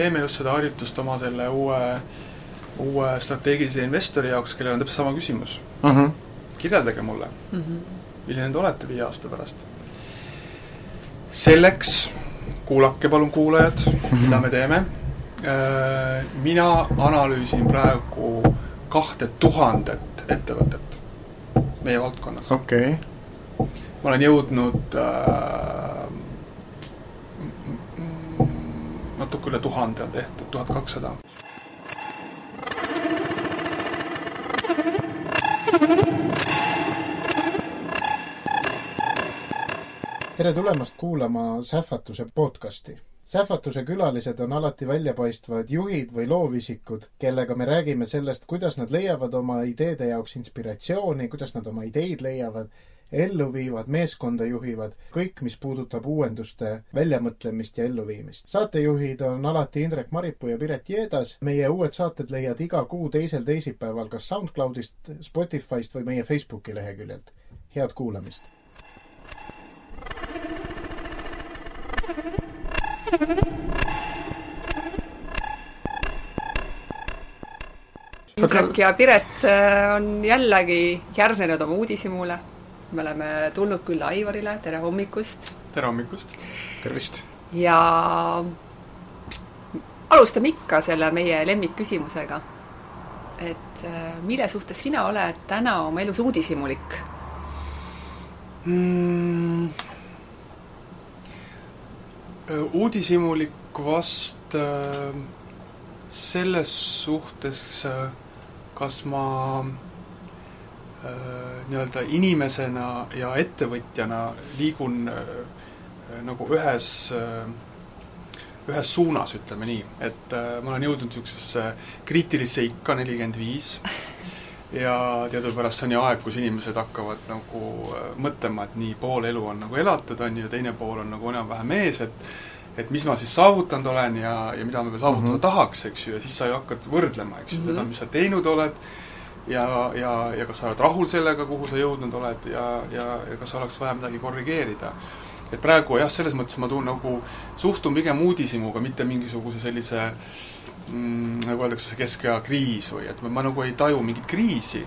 teeme just seda harjutust oma selle uue, uue strateegilise investori jaoks, kellel on täpselt sama küsimus mm. -hmm. kirjeldage mulle mm, -hmm. milline te olete viie aasta pärast. selleks kuulake palun, kuulajad, mida me teeme. Äh, mina analüüsin praegu kahte tuhandet ettevõtet meie valdkonnas. okei okay.. ma olen jõudnud äh, üle tuhande on tehtud, tuhat kakssada. tere tulemast kuulama Sähvatuse podcasti. sähvatuse külalised on alati väljapaistvad juhid või loovisikud, kellega me räägime sellest, kuidas nad leiavad oma ideede jaoks inspiratsiooni, kuidas nad oma ideid leiavad ellu viivad, meeskonda juhivad, kõik, mis puudutab uuenduste väljamõtlemist ja elluviimist. saatejuhid on alati Indrek Maripuu ja Piret Jeedas. meie uued saated leiad iga kuu teisel teisipäeval kas SoundCloudist, Spotify'st või meie Facebooki leheküljelt. head kuulamist! Indrek ja Piret äh, on jällegi järgnenud oma uudishimule me oleme tulnud külla Aivarile, tere hommikust! tere hommikust! tervist! ja alustame ikka selle meie lemmikküsimusega. et äh, mille suhtes sina oled täna oma elus uudishimulik mm,? Äh, uudishimulik vast äh, selles suhtes, kas ma Äh, nii-öelda inimesena ja ettevõtjana liigun äh, nagu ühes, äh, ühes suunas, ütleme nii. et ma olen jõudnud niisugusesse kriitilisse ikka, nelikümmend viis, ja teadupärast see on ju aeg, kus inimesed hakkavad nagu mõtlema, et nii, pool elu on nagu elatud, on ju, ja teine pool on nagu enam-vähem ees, et et mis ma siis saavutanud olen ja, ja mida ma saavutada mm -hmm. tahaks, eks ju, ja siis sa ju hakkad võrdlema, eks ju mm, -hmm. seda, mis sa teinud oled, ja, ja, ja kas sa oled rahul sellega, kuhu sa jõudnud oled ja, ja, ja kas oleks vaja midagi korrigeerida. et praegu jah, selles mõttes ma tuun nagu, suhtun pigem uudishimuga, mitte mingisuguse sellise mm, nagu öeldakse, see keskea kriis või et ma, ma nagu ei taju mingit kriisi,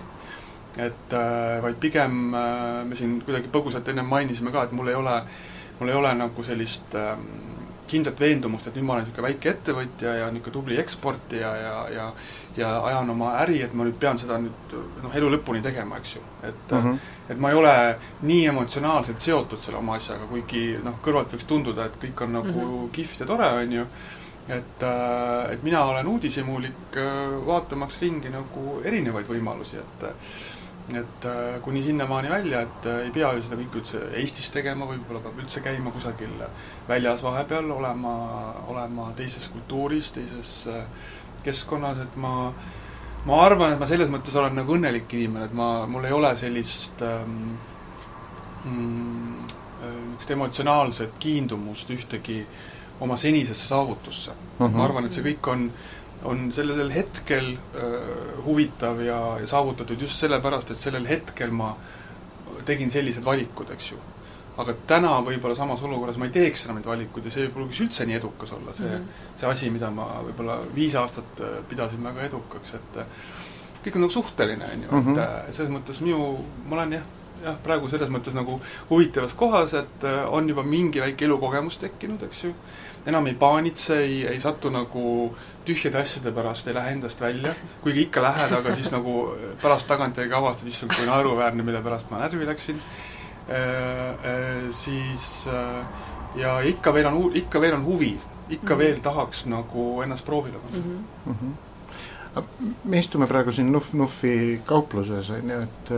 et äh, vaid pigem äh, me siin kuidagi põgusalt ennem mainisime ka, et mul ei ole, mul ei ole nagu sellist äh, kindlat veendumust, et nüüd ma olen niisugune väike ettevõtja ja niisugune tubli eksportija ja, ja ja ajan oma äri, et ma nüüd pean seda nüüd noh, elu lõpuni tegema, eks ju. et mm, -hmm. et ma ei ole nii emotsionaalselt seotud selle oma asjaga, kuigi noh, kõrvalt võiks tunduda, et kõik on nagu mm -hmm. kihvt ja tore, on ju, et, äh, et mina olen uudishimulik, äh, vaatamaks ringi nagu erinevaid võimalusi, et et äh, kuni sinnamaani välja, et äh, ei pea ju seda kõike üldse Eestis tegema, võib-olla peab üldse käima kusagil väljas vahepeal, olema, olema teises kultuuris, teises äh, keskkonnas, et ma ma arvan, et ma selles mõttes olen nagu õnnelik inimene, et ma, mul ei ole sellist ähm, mm, niisugust emotsionaalset kiindumust ühtegi oma senisesse saavutusse uh. -huh. ma mhm. arvan, et see kõik on on sellel hetkel äh, huvitav ja, ja saavutatud just sellepärast, et sellel hetkel ma tegin sellised valikud, eks ju. aga täna võib-olla samas olukorras ma ei teeks enam neid valikuid ja see ei pruugiks üldse nii edukas olla, see mm, -hmm. see asi, mida ma võib-olla viis aastat äh, pidasin väga edukaks, et äh, kõik on nagu suhteline, on ju, et mhm. äh, selles mõttes minu, ma olen jah, jah, praegu selles mõttes nagu huvitavas kohas, et on juba mingi väike elukogemus tekkinud, eks ju, enam ei paanitse, ei, ei satu nagu tühjade asjade pärast, ei lähe endast välja, kuigi ikka lähed, aga siis nagu pärast tagantjärgi avastad, issand, kui naeruväärne, mille pärast ma närvi läksin e,, e, siis äh, ja ikka veel on, ikka veel on huvi, ikka mm -hmm. veel tahaks nagu ennast proovile panna mm. -hmm. me istume praegu siin Nuff-Nuffi kaupluses, on ju, et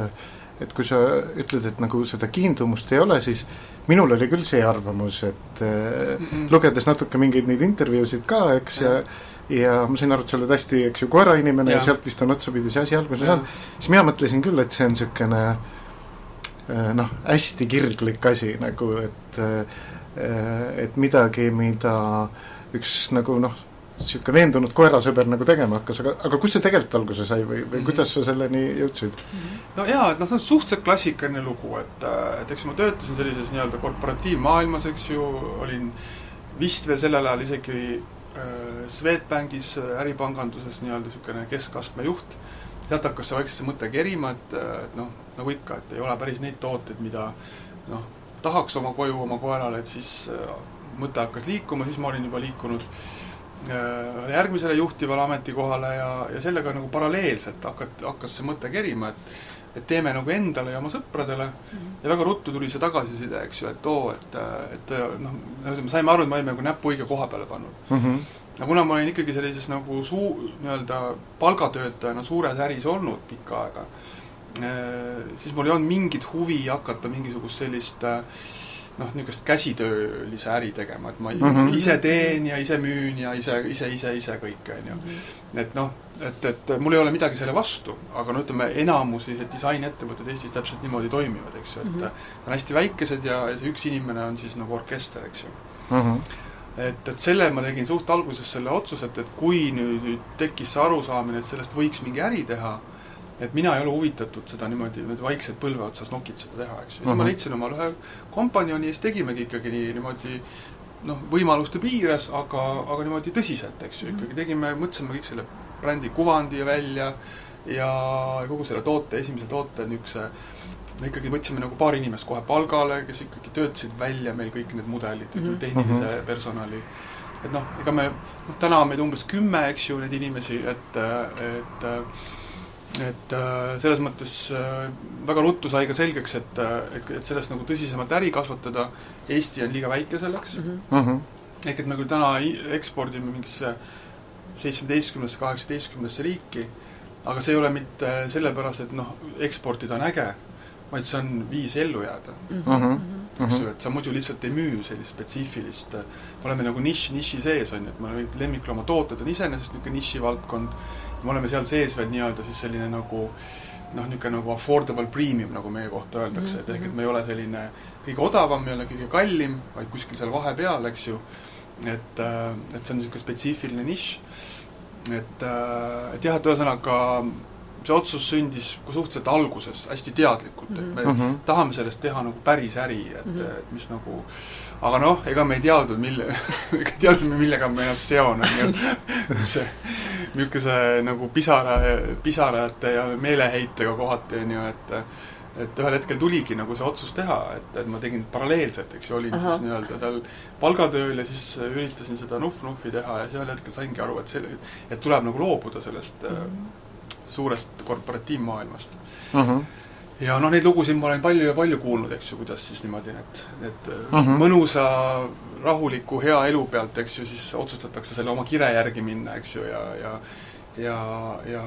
et kui sa ütled, et nagu seda kiindumust ei ole, siis minul oli küll see arvamus, et mm -mm. lugedes natuke mingeid neid intervjuusid ka, eks, ja ja ma sain aru, et sa oled hästi, eks ju, koerainimene ja. ja sealt vist on otsapidi see asi alguse saanud, siis mina mõtlesin küll, et see on niisugune äh, noh, hästi kirglik asi nagu, et äh, et midagi, mida üks nagu noh, niisugune veendunud koerasõber nagu tegema hakkas, aga, aga kust see tegelikult alguse sai või, või mhm. kuidas sa selleni jõudsid? no jaa, et noh, see on suhteliselt klassikaline lugu, et, et eks ma töötasin sellises nii-öelda korporatiivmaailmas, eks ju, olin vist veel sellel ajal isegi äh, Swedbankis äh, äripanganduses nii-öelda niisugune keskastme juht, sealt hakkas see vaikselt see mõte kerima, et, et noh, nagu ikka, et ei ole päris neid tooteid, mida noh, tahaks oma koju oma koerale, et siis mõte hakkas liikuma, siis ma olin juba liikunud järgmisele juhtivale ametikohale ja, ja sellega nagu paralleelselt hakat-, hakkas see mõte kerima, et et teeme nagu endale ja oma sõpradele mm -hmm. ja väga ruttu tuli see tagasiside, eks ju, et oo, et, et noh, me saime aru, et me olime nagu näpu õige koha peale pannud mm. -hmm. aga kuna ma olin ikkagi sellises nagu suu-, nii-öelda palgatöötajana suures äris olnud pikka aega, siis mul ei olnud mingit huvi hakata mingisugust sellist äh, noh, niisugust käsitöölise äri tegema, et ma mm -hmm. ise teen ja ise müün ja ise, ise, ise, ise kõike, on ju. Mhm. et noh, et, et mul ei ole midagi selle vastu, aga no ütleme, enamus sellised disainettevõtted Eestis täpselt niimoodi toimivad, eks ju, et mm -hmm. on hästi väikesed ja, ja see üks inimene on siis nagu orkester, eks ju mm. -hmm et, et selle ma tegin suht alguses selle otsuse, et, et kui nüüd, nüüd tekkis see arusaamine, et sellest võiks mingi äri teha, et mina ei ole huvitatud seda niimoodi nüüd vaikselt põlve otsas nokitseda teha, eks ju. siis mm -hmm. ma mhm. leidsin omale ühe kompanjoni ja siis tegimegi ikkagi nii niimoodi noh, võimaluste piires, aga, aga niimoodi tõsiselt, eks ju, ikkagi tegime, mõtlesime kõik selle brändi kuvandi välja ja kogu selle toote, esimese toote niisuguse me ikkagi võtsime nagu paar inimest kohe palgale, kes ikkagi töötasid välja meil kõik need mudelid mm, -hmm. tehnilise mhm. personali. et noh, ega me, noh täna on meid umbes kümme, eks ju, neid inimesi, et, et et äh, selles mõttes äh, väga ruttu sai ka selgeks, et, äh, et, et sellest nagu tõsisemalt äri kasvatada, Eesti on liiga väike selleks mm, -hmm. ehk et me küll täna ekspordime mingisse seitsmeteistkümnesse, kaheksateistkümnesse riiki, aga see ei ole mitte sellepärast, et noh, eksportida on äge, vaid see on viis ellu jääda mm. -hmm. eks ju, et sa muidu lihtsalt ei müü sellist spetsiifilist, me oleme nagu nišš niši sees, on ju, et me lemmikloomatooded on iseenesest niisugune nišivaldkond, me oleme seal sees veel nii-öelda siis selline nagu noh, niisugune nagu affordable premium, nagu meie kohta öeldakse, et ehk et me ei ole selline kõige odavam, me ei ole kõige kallim, vaid kuskil seal vahepeal, eks ju, et, äh, et see on niisugune spetsiifiline nišš, et, äh, et jah, et ühesõnaga see otsus sündis suhteliselt alguses hästi teadlikult, et me mm -hmm. tahame sellest teha nagu päris äri, et mm, -hmm. et mis nagu aga noh, ega me ei teadnud, mille ega teadnud, millega me ennast seon, on ju. see niisuguse nagu pisara, pisarate ja meeleheitega kohati, on ju, et et ühel hetkel tuligi nagu see otsus teha, et, et ma tegin paralleelselt, eks ju, olin Aha. siis nii-öelda seal palgatööl ja siis üritasin seda nuhv-nuhvi teha ja siis ühel hetkel saingi aru, et selle, et tuleb nagu loobuda sellest mm -hmm suurest korporatiivmaailmast uh. Mhm. -huh. ja noh, neid lugusid ma olen palju ja palju kuulnud, eks ju, kuidas siis niimoodi need, need uh -huh. mõnusa rahuliku hea elu pealt, eks ju, siis otsustatakse selle oma kire järgi minna, eks ju, ja, ja ja, ja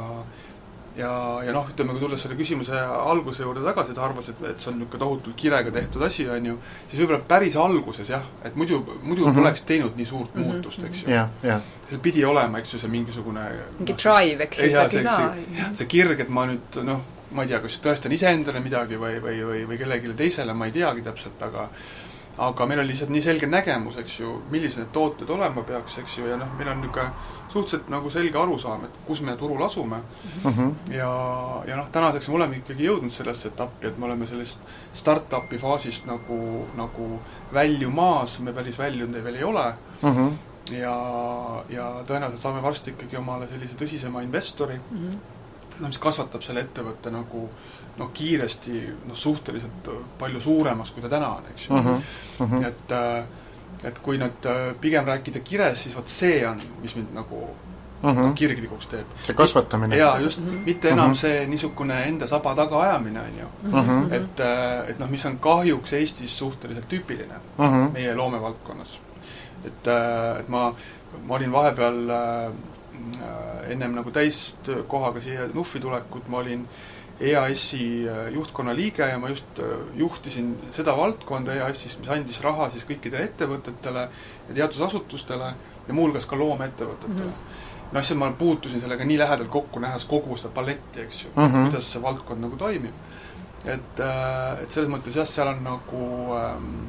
ja, ja noh, ütleme, kui tulles selle küsimuse alguse juurde tagasi, ta arvas, et, et see on niisugune tohutult kirega tehtud asi, on ju, siis võib-olla päris alguses jah, et muidu, muidu mm -hmm. poleks teinud nii suurt mm -hmm. muutust, eks ju yeah,. Yeah. see pidi olema, eks ju, see mingisugune mingi no, drive, eks ju, ikkagi ka. see, see kirg, et ma nüüd noh, ma ei tea, kas tõestan iseendale midagi või, või, või, või kellelegi teisele, ma ei teagi täpselt, aga aga meil on lihtsalt nii selge nägemus, eks ju, millised need tooted olema peaks, eks ju, ja noh, meil on niisugune suhteliselt nagu selge arusaam, et kus me turul asume mm. -hmm. ja, ja noh, tänaseks me oleme ikkagi jõudnud sellesse etappi, et me oleme sellest startup'i faasist nagu, nagu väljumaas, me päris väljunud veel ei ole mm. -hmm. ja, ja tõenäoliselt saame varsti ikkagi omale sellise tõsisema investori mm, -hmm. no mis kasvatab selle ettevõtte nagu noh, kiiresti noh, suhteliselt palju suuremaks, kui ta täna on, eks ju mm. -hmm. et äh, et kui nüüd äh, pigem rääkida kirest, siis vot see on, mis mind nagu uh -huh. kirglikuks teeb. see kasvatamine. jaa, just uh, -huh. mitte enam uh -huh. see niisugune enda saba tagaajamine, on ju uh. -huh. et, äh, et noh, mis on kahjuks Eestis suhteliselt tüüpiline uh -huh. meie loomevaldkonnas. et, äh, et ma, ma olin vahepeal äh, ennem nagu täiskohaga siia Nuffi tulekut, ma olin äh, EAS-i äh, juhtkonna liige ja ma just äh, juhtisin seda valdkonda EAS-ist, mis andis raha siis kõikidele ettevõtetele ja teadusasutustele ja muuhulgas ka loomeettevõtetele mm. -hmm. noh, siis ma puutusin sellega nii lähedalt kokku, nähes kogu seda paletti, eks ju mm, -hmm. kuidas see valdkond nagu toimib. et, äh, et selles mõttes jah, seal on nagu ähm,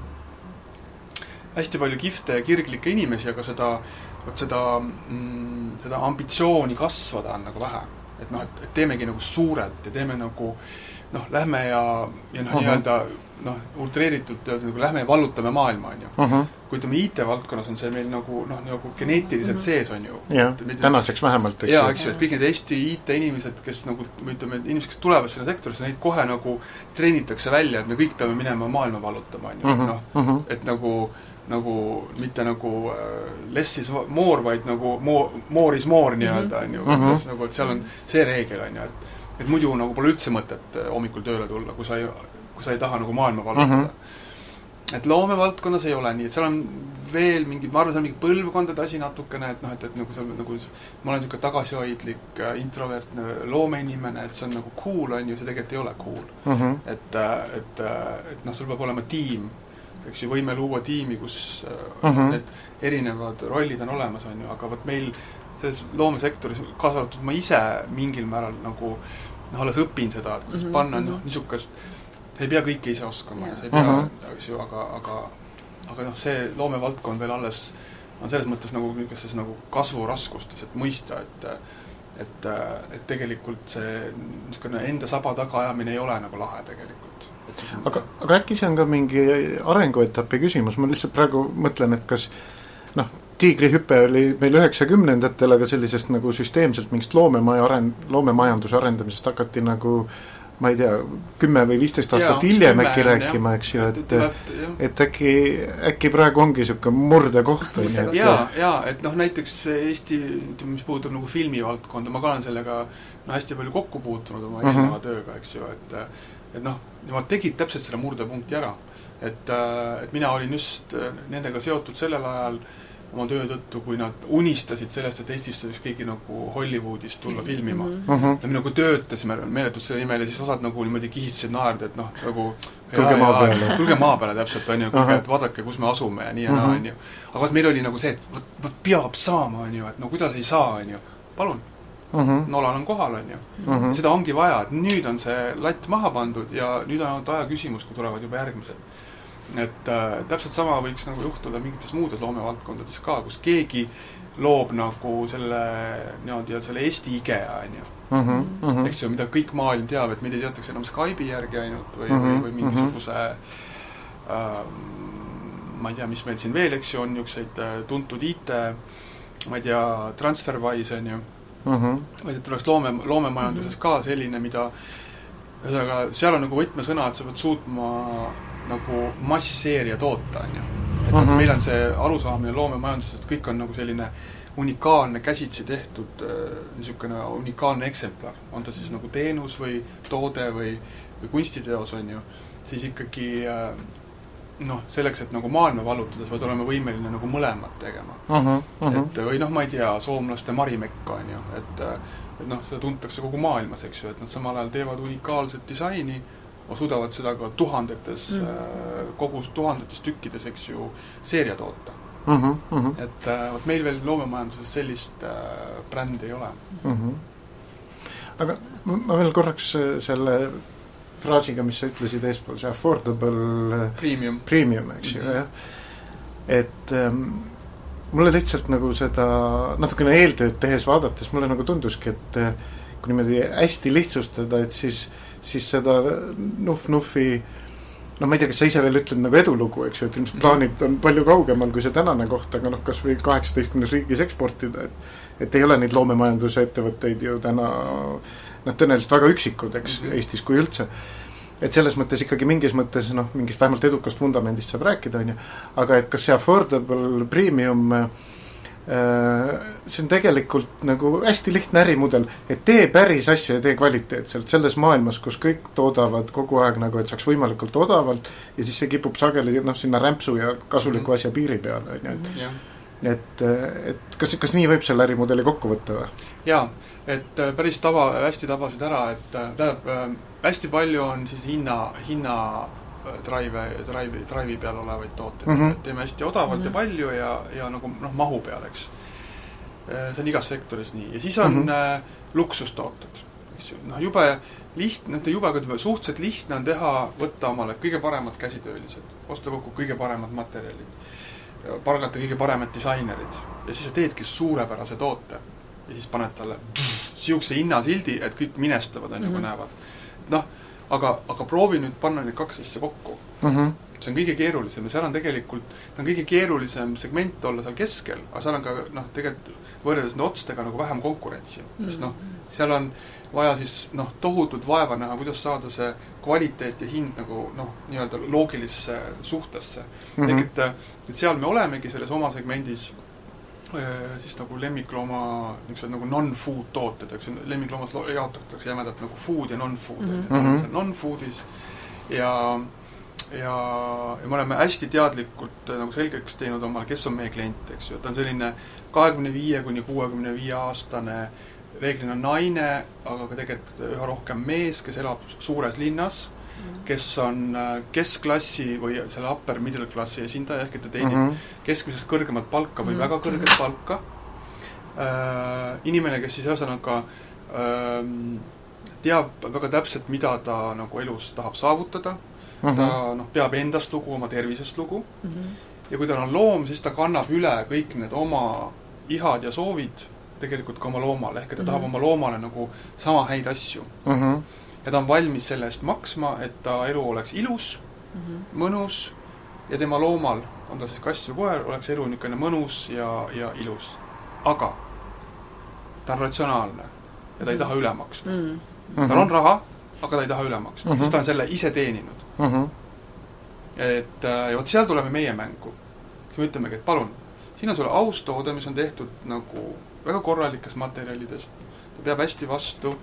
hästi palju kihvte ja kirglikke inimesi, aga seda, vot seda mm,, seda ambitsiooni kasvada on nagu vähe et noh, et, teemegi nagu suurelt ja teeme nagu noh, lähme ja, ja noh, nii-öelda noh, utreeritult öeldes nagu lähme ja vallutame maailma, on ju. ahah, kui ütleme, IT-valdkonnas on see meil nagu noh, nagu geneetiliselt sees, on ju. jah, tänaseks vähemalt, eks jaa, ju. eks ju, et kõik need Eesti IT-inimesed, kes nagu, ütleme, et inimesed, kes tulevad sinna sektorisse, neid kohe nagu treenitakse välja, et me kõik peame minema maailma vallutama, on ju, Mhm, noh, mhm. et nagu nagu mitte nagu äh, less is more, vaid nagu more, more is more nii-öelda, on ju Mhm. nagu, et seal on see reegel, on ju, et et muidu nagu pole üldse mõtet äh, hommikul tööle tulla, kui sa ei, kui sa ei taha nagu maailma vallutada Mhm. et loomevaldkonnas ei ole nii, et seal on veel mingid, ma arvan, see on mingi põlvkondade asi natukene, et noh, et, et nagu seal nagu ma olen niisugune tagasihoidlik, äh, introvertne loomeinimene, et see on nagu cool, on ju, see tegelikult ei ole cool. Mhm. et, et, et noh, sul peab olema tiim, eks ju, võime luua tiimi, kus uh Mhm. need erinevad rollid on olemas, on ju, aga vot meil selles loomesektoris, kaasa arvatud ma ise mingil määral nagu noh, alles õpin seda, et kuidas Mhm, panna mhm. noh, niisugust sa ei pea kõike ise oskama ja sa ei pea, eks ju, aga, aga aga noh, see loomevaldkond veel alles on selles mõttes nagu niisuguses nagu kasvuraskustes, et mõista, et et, et tegelikult see niisugune enda saba tagaajamine ei ole nagu lahe tegelikult. on aga, aga äkki see on ka mingi arenguetapi küsimus, ma lihtsalt praegu mõtlen, et kas noh, tiigrihüpe oli meil üheksakümnendatel, aga sellisest nagu süsteemselt mingist loomemaja aren-, loomemajanduse arendamisest hakati nagu ma ei tea, kümme või viisteist aastat hiljem äkki rääkima, eks ju, et jah et äkki, äkki praegu ongi niisugune murdekoht, on ju, et jaa, jaa, et noh, näiteks Eesti, ütleme, mis puudutab nagu filmivaldkonda, ma ka olen sellega no hästi palju kokku puutunud oma Mhm. eelneva tööga, eks ju, et et noh, nemad tegid täpselt selle murdepunkti ära. et, et mina olin just äh, nendega seotud sellel ajal oma töö tõttu, kui nad unistasid sellest, et Eestisse võiks keegi nagu Hollywoodist tulla filmima mm. -hmm Mhm. ja me nagu töötasime meeletult selle nimel ja siis osad nagu niimoodi kihistasid naerda, et noh, nagu Tulge maa peale. tulge maa peale täpselt, on ju, kuulge, et vaadake, kus me asume ja nii ja naa, Mhm. on ju. aga vot meil oli nagu see, et vot, vot peab saama, on ju, et no kuidas ei saa, on ju. palun, Mhm, Nolan on kohal, on ju. mhm. seda ongi vaja, et nüüd on see latt maha pandud ja nüüd on ainult aja küsimus, kui tulevad juba järgmised. Et äh, täpselt sama võiks nagu juhtuda mingites muudes loomevaldkondades ka, kus keegi loob nagu selle niimoodi selle Eesti IKEA, on ju Mhm, mhm. eks ju, mida kõik maailm teab, et meid ei teatakse enam Skype'i järgi ainult või mm, Mhm, -hmm, või, või mingisuguse ähm, ma ei tea, mis meil siin veel, eks ju, on niisuguseid äh, tuntud IT, ma ei tea, TransferWise on ju, Mhm, vaid et oleks loome, loomemajanduses ka selline, mida ühesõnaga, seal on nagu võtmesõna, et sa pead suutma nagu massseeria toota, on ju. et Mhm. mm -hmm. meil on see arusaamine loomemajandusest, kõik on nagu selline unikaalne käsitsi tehtud äh, niisugune unikaalne eksemplar, on ta siis nagu teenus või toode või, või kunstiteos, on ju, siis ikkagi äh, noh, selleks, et nagu maailma vallutada, sa pead olema võimeline nagu mõlemat tegema mhm, mhm. et või noh, ma ei tea, soomlaste Marimekko on ju, et et noh, seda tuntakse kogu maailmas, eks ju, et nad samal ajal teevad unikaalset disaini, suudavad seda ka tuhandetes Mm. mm., kogus tuhandetes tükkides, eks ju, seeria toota. Mhm, mhm, et äh, vot meil veel loomemajanduses sellist äh, brändi ei ole. mhm. aga ma veel korraks äh, selle fraasiga, mis sa ütlesid eespool, see affordable äh, Premium. premium, eks ju, Mhm. jah. et ähm, mulle lihtsalt nagu seda natukene eeltööd tehes vaadates mulle nagu tunduski, et äh, kui niimoodi hästi lihtsustada, et siis, siis seda Nuff-Nuffi noh, ma ei tea, kas sa ise veel ütled nagu edulugu, eks ju, et ilmselt plaanid on palju kaugemal kui see tänane koht, aga noh, kas või kaheksateistkümnes riigis eksportida, et et ei ole neid loomemajanduse ettevõtteid ju täna noh, tõenäoliselt väga üksikud, eks Mhm. Eestis kui üldse et selles mõttes ikkagi mingis mõttes noh, mingist vähemalt edukast vundamendist saab rääkida, on ju, aga et kas see affordable premium äh, see on tegelikult nagu hästi lihtne ärimudel, et tee päris asja ja tee kvaliteetselt. Selles maailmas, kus kõik toodavad kogu aeg nagu, et saaks võimalikult odavalt ja siis see kipub sageli noh, sinna rämpsu ja kasuliku asja piiri peale, on ju, et et, et kas, kas nii võib selle ärimudeli kokku võtta või? jaa, et äh, päris tava, hästi tabasid ära, et äh, tähendab äh,, hästi palju on siis hinna, hinna äh, drive, drive'i, drive'i peal olevaid tooteid mm, Mhm. -hmm. teeme hästi odavalt mm -hmm. Mhm. ja palju ja, ja nagu noh, mahu peal, eks. see on igas sektoris nii ja siis on mm Mhm. -hmm. luksustooted, eks ju, noh jube lihtne, mitte jube, aga ütleme suhteliselt lihtne on teha, võtta omale kõige paremad käsitöölised, osta kokku kõige paremad materjalid, palgata kõige paremad disainerid ja siis sa teedki suurepärase toote ja siis paned talle niisuguse hinnasildi, et kõik minestavad, on ju, kui Mhm. näevad. noh, aga, aga proovi nüüd panna need kaks asja kokku mm. -hmm. see on kõige keerulisem ja seal on tegelikult, see on kõige keerulisem segment olla seal keskel, aga seal on ka noh, tegelikult võrreldes nende otstega nagu vähem konkurentsi mm, -hmm. sest noh, seal on vaja siis noh, tohutut vaeva näha, kuidas saada see kvaliteet ja hind nagu noh, nii-öelda loogilisse suhtesse mm. -hmm. ehk et, et seal me olemegi selles oma segmendis siis nagu lemmiklooma niisugused nagu non-food tooted, eks ju, lemmikloomad jaotatakse jämedalt nagu food ja non-food mm, -hmm. non-food'is. Ja ja, ja me oleme hästi teadlikult nagu selgeks teinud omale, kes on meie klient, eks ju, ta on selline kahekümne viie kuni kuuekümne viie aastane reeglina naine, aga ka tegelikult üha rohkem mees, kes elab suures linnas kes on äh, keskklassi või selle upper middle klassi esindaja, ehk et ta teenib mm -hmm. keskmisest kõrgemat palka või mm -hmm. väga kõrget palka äh,, inimene, kes siis ühesõnaga äh, teab väga täpselt, mida ta nagu elus tahab saavutada mm, -hmm. ta noh, peab endast lugu, oma tervisest lugu mm, -hmm. ja kui tal on loom, siis ta kannab üle kõik need oma ihad ja soovid tegelikult ka oma loomale, ehk et ta mm -hmm. tahab oma loomale nagu sama häid asju mm. -hmm ja ta on valmis selle eest maksma, et ta elu oleks ilus mm, -hmm. mõnus ja tema loomal, on ta siis kass või koer, oleks elu niisugune mõnus ja, ja ilus. aga ta on ratsionaalne ja ta ei mhm. taha üle maksta mm. -hmm. tal on raha, aga ta ei taha üle maksta mm, -hmm. sest ta on selle ise teeninud mm. -hmm. et äh, ja vot seal tuleme meie mängu. siis me ütlemegi, et palun, siin on sulle aus toode, mis on tehtud nagu väga korralikest materjalidest, ta peab hästi vastu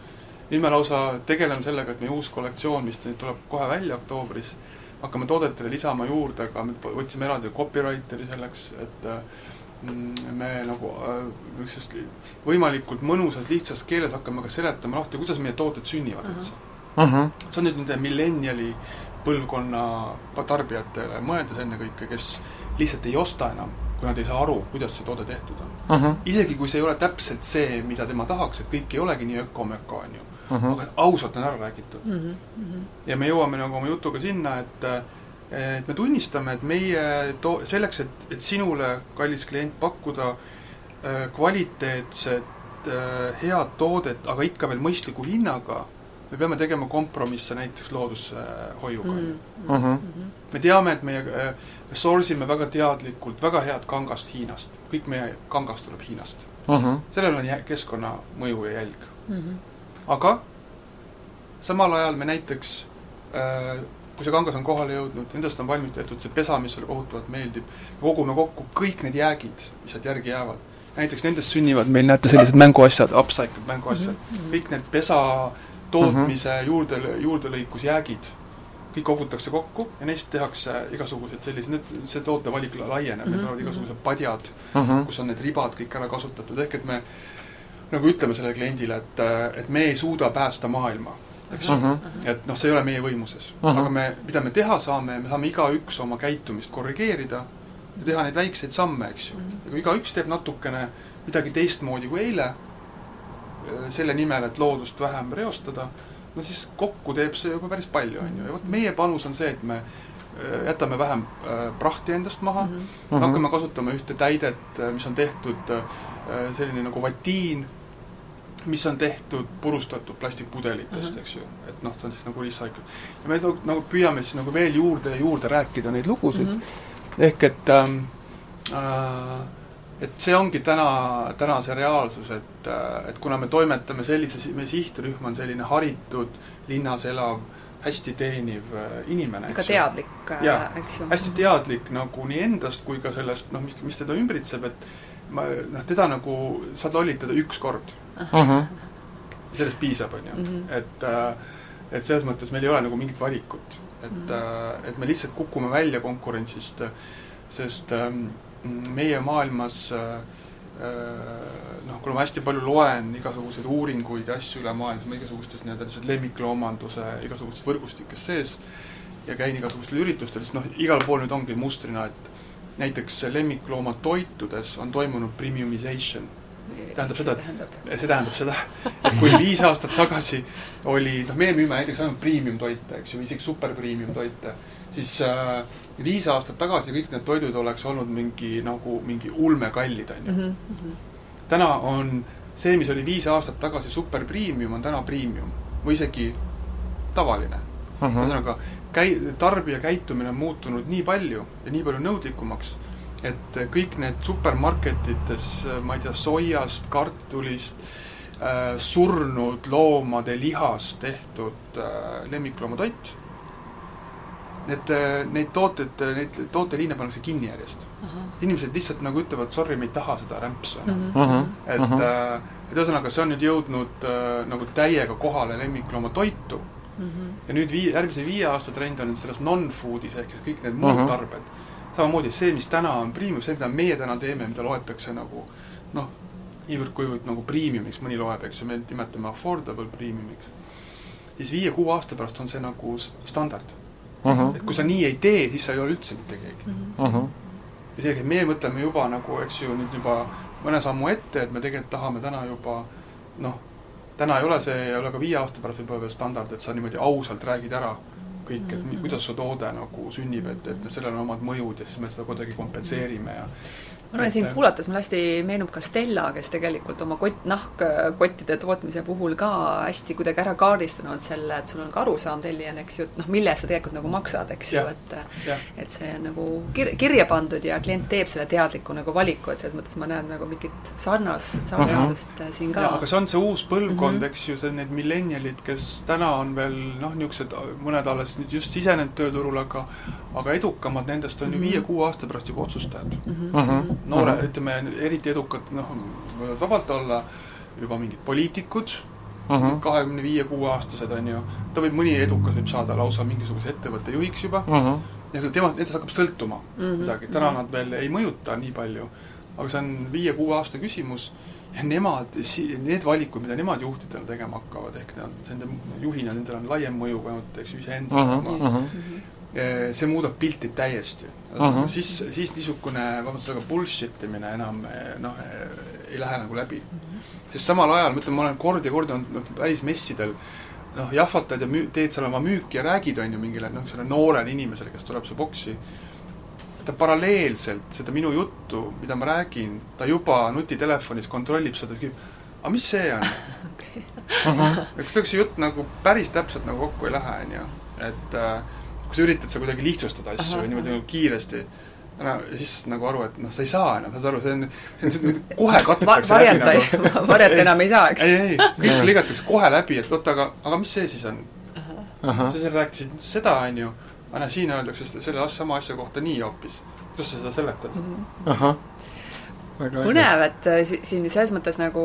nüüd me lausa tegeleme sellega, et meie uus kollektsioon, mis nüüd tuleb kohe välja oktoobris, hakkame toodetele lisama juurde ka, me võtsime eraldi copywriteri selleks, et mm, me nagu äh, niisugusest võimalikult mõnusas, lihtsas keeles hakkame ka seletama lahti, kuidas meie tooted sünnivad üldse uh -huh.. see on nüüd nende millenniali põlvkonna tarbijatele mõeldes ennekõike, kes lihtsalt ei osta enam, kui nad ei saa aru, kuidas see toode tehtud on uh. -huh. isegi kui see ei ole täpselt see, mida tema tahaks, et kõik ei olegi nii öko-möko, on ju uh, -huh. aga ausalt on ära räägitud uh. -huh. ja me jõuame nagu oma jutuga sinna, et et me tunnistame, et meie to-, selleks, et, et sinule, kallis klient, pakkuda äh, kvaliteetset äh, head toodet, aga ikka veel mõistliku hinnaga, me peame tegema kompromisse näiteks loodushoiuga mm. -hmm. Uh -huh. me teame, et meie äh, source ime väga teadlikult väga head kangast Hiinast. kõik meie kangast tuleb Hiinast uh. -huh. sellel on keskkonnamõju ja jälg mm. -hmm aga samal ajal me näiteks äh, kui see kangas on kohale jõudnud, nendest on valmis tehtud see pesa, mis sulle kohutavalt meeldib, kogume kokku kõik need jäägid, mis sealt järgi jäävad. näiteks nendest sünnivad meil, näete, sellised mänguasjad, upcycled mänguasjad mm, -hmm. kõik need pesa tootmise mm -hmm. juurde, juurdelõikusjäägid, kõik kogutakse kokku ja neist tehakse igasugused sellised, need, see tootevalik laieneb mm, -hmm. need tulevad igasugused padjad mm, -hmm. kus on need ribad kõik ära kasutatud, ehk et me nagu ütleme sellele kliendile, et, et me ei suuda päästa maailma, eks. Uh -huh.. et noh, see ei ole meie võimuses. Uh. -huh. aga me, mida me teha saame, me saame igaüks oma käitumist korrigeerida ja teha neid väikseid samme, eks ju. Ja kui igaüks teeb natukene midagi teistmoodi kui eile, selle nimel, et loodust vähem reostada, no siis kokku teeb see juba päris palju, on ju, ja vot meie panus on see, et me jätame vähem prahti endast maha. Uh, -huh. hakkame kasutama ühte täidet, mis on tehtud selline nagu vatiin, mis on tehtud purustatud plastikpudelitest uh, -huh. eks ju, et noh, ta on siis nagu recycle. ja me nagu, nagu püüame siis nagu veel juurde ja juurde rääkida neid lugusid uh, -huh. ehk et ähm, äh, et see ongi täna, täna see reaalsus, et, äh, et kuna me toimetame sellise, meie sihtrühm on selline haritud, linnas elav, hästi teeniv äh, inimene, väga teadlik, äh, eks ju. hästi teadlik nagu nii endast kui ka sellest, noh, mis, mis teda ümbritseb, et ma noh, teda nagu saad lollitada üks kord uh. -huh. sellest piisab, on ju. Mhm. et äh, et selles mõttes meil ei ole nagu mingit valikut. et mm, -hmm. et me lihtsalt kukume välja konkurentsist, sest ähm, meie maailmas äh, noh, kuna ma hästi palju loen igasuguseid uuringuid ja asju üle maailma, ma igasugustes nii-öelda lihtsalt lemmikloomanduse igasugustes võrgustikes sees ja käin igasugustel üritustel, siis noh, igal pool nüüd ongi mustrina, et näiteks lemmikloomatoitudes on toimunud premiumization tähendab seda, et see tähendab seda, et kui viis aastat tagasi oli, noh, meie müüme näiteks ainult premium toite, eks ju, isegi super premium toite, siis äh, viis aastat tagasi kõik need toidud oleks olnud mingi nagu mingi ulmekallid, on ju mm. -hmm. täna on see, mis oli viis aastat tagasi super premium, on täna premium või isegi tavaline Mhm. ühesõnaga uh -huh. Käi-, tarbija käitumine on muutunud nii palju ja nii palju nõudlikumaks, et kõik need supermarketites, ma ei tea, soiast, kartulist äh,, surnud loomade lihast tehtud äh, lemmikloomatoit, need, neid tooteid, neid tooteliine pannakse kinni järjest uh. -huh. inimesed lihtsalt nagu ütlevad, sorry, me ei taha seda rämpsu enam mm. Mhm. -hmm. et uh, -huh. et ühesõnaga, see on nüüd jõudnud äh, nagu täiega kohale lemmikloomatoitu mm. -hmm. ja nüüd vii-, järgmise viie aasta trend on selles non-food'is ehk siis kõik need muud uh -huh. tarbed. samamoodi see, mis täna on premium, see, mida meie täna teeme, mida loetakse nagu noh, niivõrd-kuivõrd nagu premiumiks, mõni loeb, eks ju, me nimetame affordable premiumiks, siis viie-kuue aasta pärast on see nagu standard uh. -huh. et kui sa nii ei tee, siis sa ei ole üldse mitte keegi uh. -huh. ja seega meie mõtleme juba nagu, eks ju, nüüd juba mõne sammu ette, et me tegelikult tahame täna juba noh, täna ei ole see, ei ole ka viie aasta pärast võib-olla veel standard, et sa niimoodi ausalt räägid ära kõik, et kuidas su toode nagu sünnib, et, et sellel on omad mõjud ja siis me seda kuidagi kompenseerime ja ma arvan, sind kuulates mulle hästi meenub ka Stella, kes tegelikult oma kott, nahkkottide tootmise puhul ka hästi kuidagi ära kaardistanud selle, et sul on ka arusaam tellijana, eks ju, et noh, mille eest sa tegelikult nagu maksad, eks ju, et ja. et see on nagu kir-, kirja pandud ja klient teeb selle teadliku nagu valiku, et selles mõttes ma näen nagu mingit sarnast, sarnasust uh -huh. siin ka. aga see on see uus põlvkond mm, -hmm. eks ju, see need millennialid, kes täna on veel noh, niisugused mõned alles nüüd just sisenenud tööturule, aga aga edukamad nendest on ju mm -hmm. viie-kuue aasta pärast juba otsustajad mm. -hmm noore uh, -huh. ütleme, eriti edukad, noh, võivad vabalt olla juba mingid poliitikud uh -huh., kahekümne viie, kuueaastased, on ju, ta võib, mõni edukas võib saada lausa mingisuguse ettevõtte juhiks juba uh, -huh. ja tema, nendest hakkab sõltuma uh -huh. midagi, täna nad veel ei mõjuta nii palju, aga see on viie-kuue aasta küsimus ja nemad, need valikud, mida nemad juhtidena tegema hakkavad, ehk nad, nende juhina, nendel on laiem mõju kui ainult, eks ju, iseenda uh -huh. Eh, see muudab pilti täiesti. Siis, siis niisugune, vabandust väga, bullshit imine enam noh, ei lähe nagu läbi. Sest samal ajal, ma ütlen, ma olen kord ja kord olnud noh, välismessidel noh, jahvatad ja müü-, teed seal oma müüki ja räägid, on ju, mingile noh, sellele noorele inimesele, kes tuleb su boksi, ta paralleelselt seda minu juttu, mida ma räägin, ta juba nutitelefonis kontrollib seda, küsib, aga mis see on? Ja tegelikult see jutt nagu päris täpselt nagu kokku ei lähe, on ju, et äh, kui sa üritad sa kuidagi lihtsustada asju Aha. niimoodi nagu kiiresti, ära, siis saad nagu aru, et noh, sa ei saa enam, saad aru, see on, see on, see kohe kattetakse Va läbi nagu varjata enam ei saa, eks? ei, ei, kõik lõigatakse kohe läbi, et oota, aga, aga mis see siis on? sa seal rääkisid seda, on ju, aga näe, siin öeldakse selle sama asja kohta nii hoopis. kuidas sa seda seletad? ahah põnev, et äh, siin selles mõttes nagu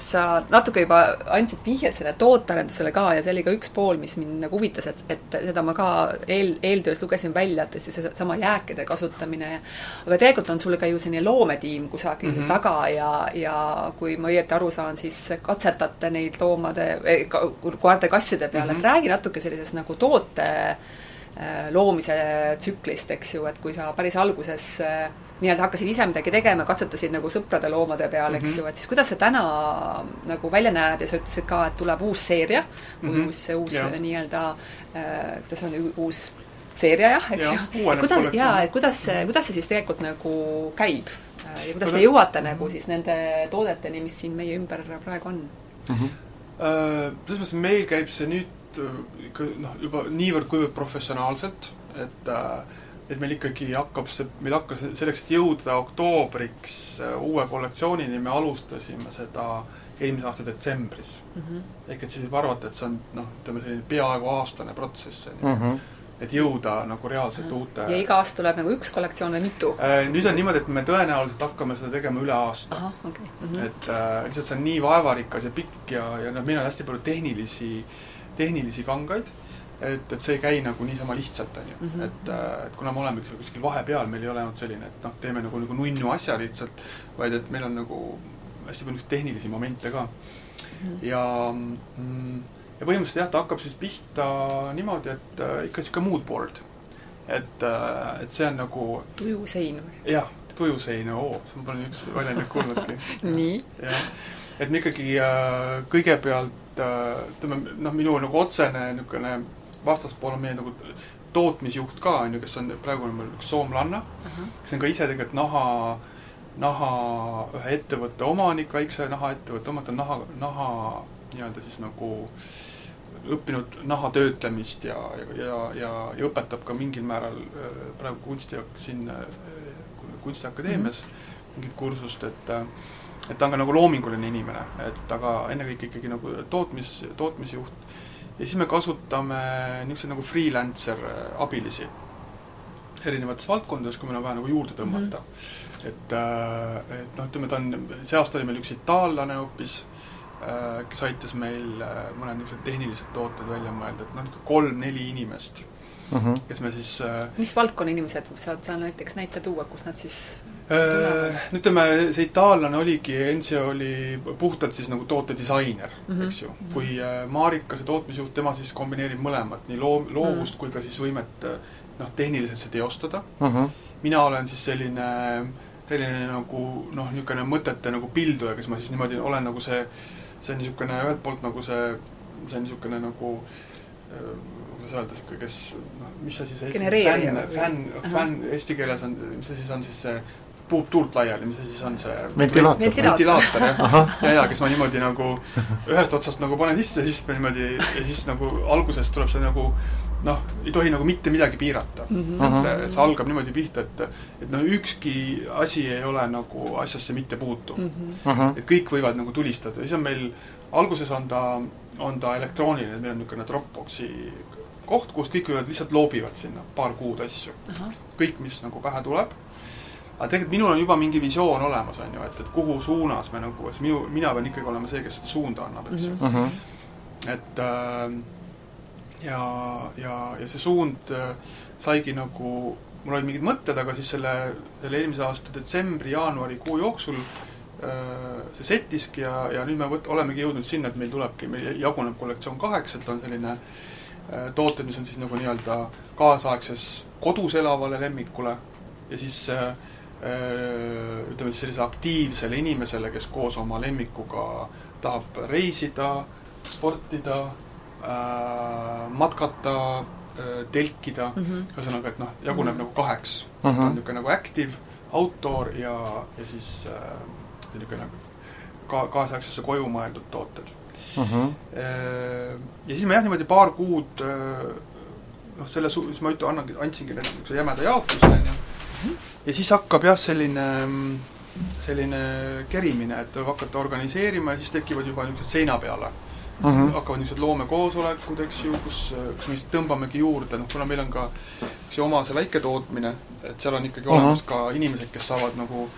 sa natuke juba andsid vihjet selle tootearendusele ka ja see oli ka üks pool, mis mind nagu huvitas, et, et seda ma ka eel, eeltöös lugesin välja, et tõesti seesama jääkide kasutamine ja aga tegelikult on sul ka ju selline loometiim kusagil mm -hmm. taga ja, ja kui ma õieti aru saan, siis katsetate neid loomade, koerte-kasside peal mm, -hmm. et räägi natuke sellisest nagu toote äh, loomise tsüklist, eks ju, et kui sa päris alguses äh, nii-öelda hakkasid ise midagi tegema, katsetasid nagu sõprade loomade peal, eks mm -hmm. ju, et siis kuidas see täna nagu välja näeb ja sa ütlesid ka, et tuleb uus seeria mm, -hmm. uus, uus nii-öelda äh,, kuidas on, uus seeria jah, eks ja, ju. kuidas, jaa, et kuidas see, kuidas see siis tegelikult nagu käib? Äh, ja kuidas te jõuate nagu siis nende toodeteni, mis siin meie ümber praegu on mm? -hmm. Selles mõttes meil käib see nüüd ikka noh, juba niivõrd-kuivõrd professionaalselt, et äh, et meil ikkagi hakkab see, meil hakkas selleks, et jõuda oktoobriks äh, uue kollektsioonini, me alustasime seda eelmise aasta detsembris mm. -hmm. ehk et siis võib arvata, et see on noh, ütleme selline peaaegu aastane protsess, on ju. Mhm. et jõuda nagu reaalselt mm -hmm. uute ja iga aasta tuleb nagu üks kollektsioon või mitu äh,? Nüüd on niimoodi, et me tõenäoliselt hakkame seda tegema üle aasta. Okay. Mm -hmm. et äh, lihtsalt see on nii vaevarikas ja pikk ja, ja noh, meil on hästi palju tehnilisi, tehnilisi kangaid et, et see ei käi nagu niisama lihtsalt, on ju. -hmm. et, äh, et kuna me oleme seal kuskil vahepeal, meil ei ole olnud selline, et noh, teeme nagu, nagu nunnu asja lihtsalt, vaid et meil on nagu hästi palju niisuguseid tehnilisi momente ka mm. -hmm. ja mm, ja põhimõtteliselt jah, ta hakkab siis pihta niimoodi, et äh, ikka niisugune mood board. et äh,, et see on nagu tujusein või? jah, tujusein, oo, ma pole niisugust väljendit kuulnudki nii? jah, et me ikkagi äh, kõigepealt äh, ütleme, noh, minu nagu otsene niisugune vastaspool on meie nagu tootmisjuht ka, on ju, kes on, praegu on meil üks soomlanna uh, -huh. kes on ka ise tegelikult naha, naha ühe ettevõtte omanik, väikse nahaettevõtte omanik, ta on naha, naha nii-öelda siis nagu õppinud naha töötlemist ja, ja, ja, ja õpetab ka mingil määral praegu kunsti, siin Kunstiakadeemias mm -hmm. mingit kursust, et et ta on ka nagu loominguline inimene, et aga ennekõike ikkagi nagu tootmis, tootmisjuht. Ja siis me kasutame niisuguseid nagu freelancer abilisi erinevates valdkondades, kui meil on vaja nagu juurde tõmmata mm. -hmm. et, äh, et noh, ütleme, ta on, see aasta oli meil üks itaallane hoopis, äh, kes aitas meil äh, mõned niisugused tehnilised tooted välja mõelda, et noh, niisugune kolm-neli inimest mm, -hmm. kes me siis mis valdkonna inimesed, saad sa näiteks näite tuua, kus nad siis no ütleme, see itaallane oligi, Enzio oli puhtalt siis nagu tootedisainer mm, -hmm. eks ju. kui Marika, see tootmisjuht, tema siis kombineerib mõlemat, nii loo-, loovust mm -hmm. kui ka siis võimet noh, tehniliselt see teostada uh. -huh. mina olen siis selline, selline nagu noh, niisugune mõtete nagu pilduja, kes ma siis niimoodi olen nagu see, see niisugune ühelt poolt nagu see, see niisugune nagu äh, kuidas öelda, niisugune, kes noh, mis asi see fänn, fänn, fänn eesti keeles on, mis asi see on siis see puhub tuult laiali, mis asi see on see ventilaator, ventilaator, jah. ja, ja kes ma niimoodi nagu ühest otsast nagu panen sisse, siis ma niimoodi ja siis nagu alguses tuleb see nagu noh, ei tohi nagu mitte midagi piirata mm. -hmm. et, et see algab niimoodi pihta, et et noh, ükski asi ei ole nagu asjasse mitte puutuv mm. -hmm. et kõik võivad nagu tulistada ja siis on meil, alguses on ta, on ta elektrooniline, meil on niisugune Dropboxi koht, kus kõik võivad, lihtsalt loobivad sinna paar kuud asju kõik, mis nagu pähe tuleb. Aga tegelikult minul on juba mingi visioon olemas, on ju, et, et kuhu suunas me nagu, minu, mina pean ikkagi olema see, kes seda suunda annab, eks ju. Uh -huh.. et äh, ja, ja, ja see suund äh, saigi nagu, mul olid mingid mõtted, aga siis selle, selle eelmise aasta detsembri-jaanuari kuu jooksul äh, see settiski ja, ja nüüd me võt-, olemegi jõudnud sinna, et meil tulebki, meil jaguneb kollektsioon kaheks, et on selline äh, tooted, mis on siis nagu nii-öelda kaasaegses kodus elavale lemmikule ja siis ütleme siis sellisele aktiivsele inimesele, kes koos oma lemmikuga tahab reisida, sportida äh, matkata äh,, telkida mm, -hmm. ühesõnaga, et noh, jaguneb mm -hmm. nagu kaheks mm. -hmm. ta on niisugune nagu active, outdoor ja, ja siis äh, niisugune nagu ka-, kaasaegsesse koju mõeldud tooted mm. -hmm. ja siis ma jah, niimoodi paar kuud äh, noh, selle su-, siis ma üt-, annangi, andsingi neile niisuguse jämeda jaotuse, on ju, mhm. Ja siis hakkab jah, selline selline kerimine, et tuleb hakata organiseerima ja siis tekivad juba niisugused seina peale mm -hmm. hakkavad niisugused loomekoosolekud, eks ju, kus, kus me siis tõmbamegi juurde, noh kuna meil on ka ju oma see väiketootmine, et seal on ikkagi mm -hmm. olemas ka inimesed, kes saavad nagu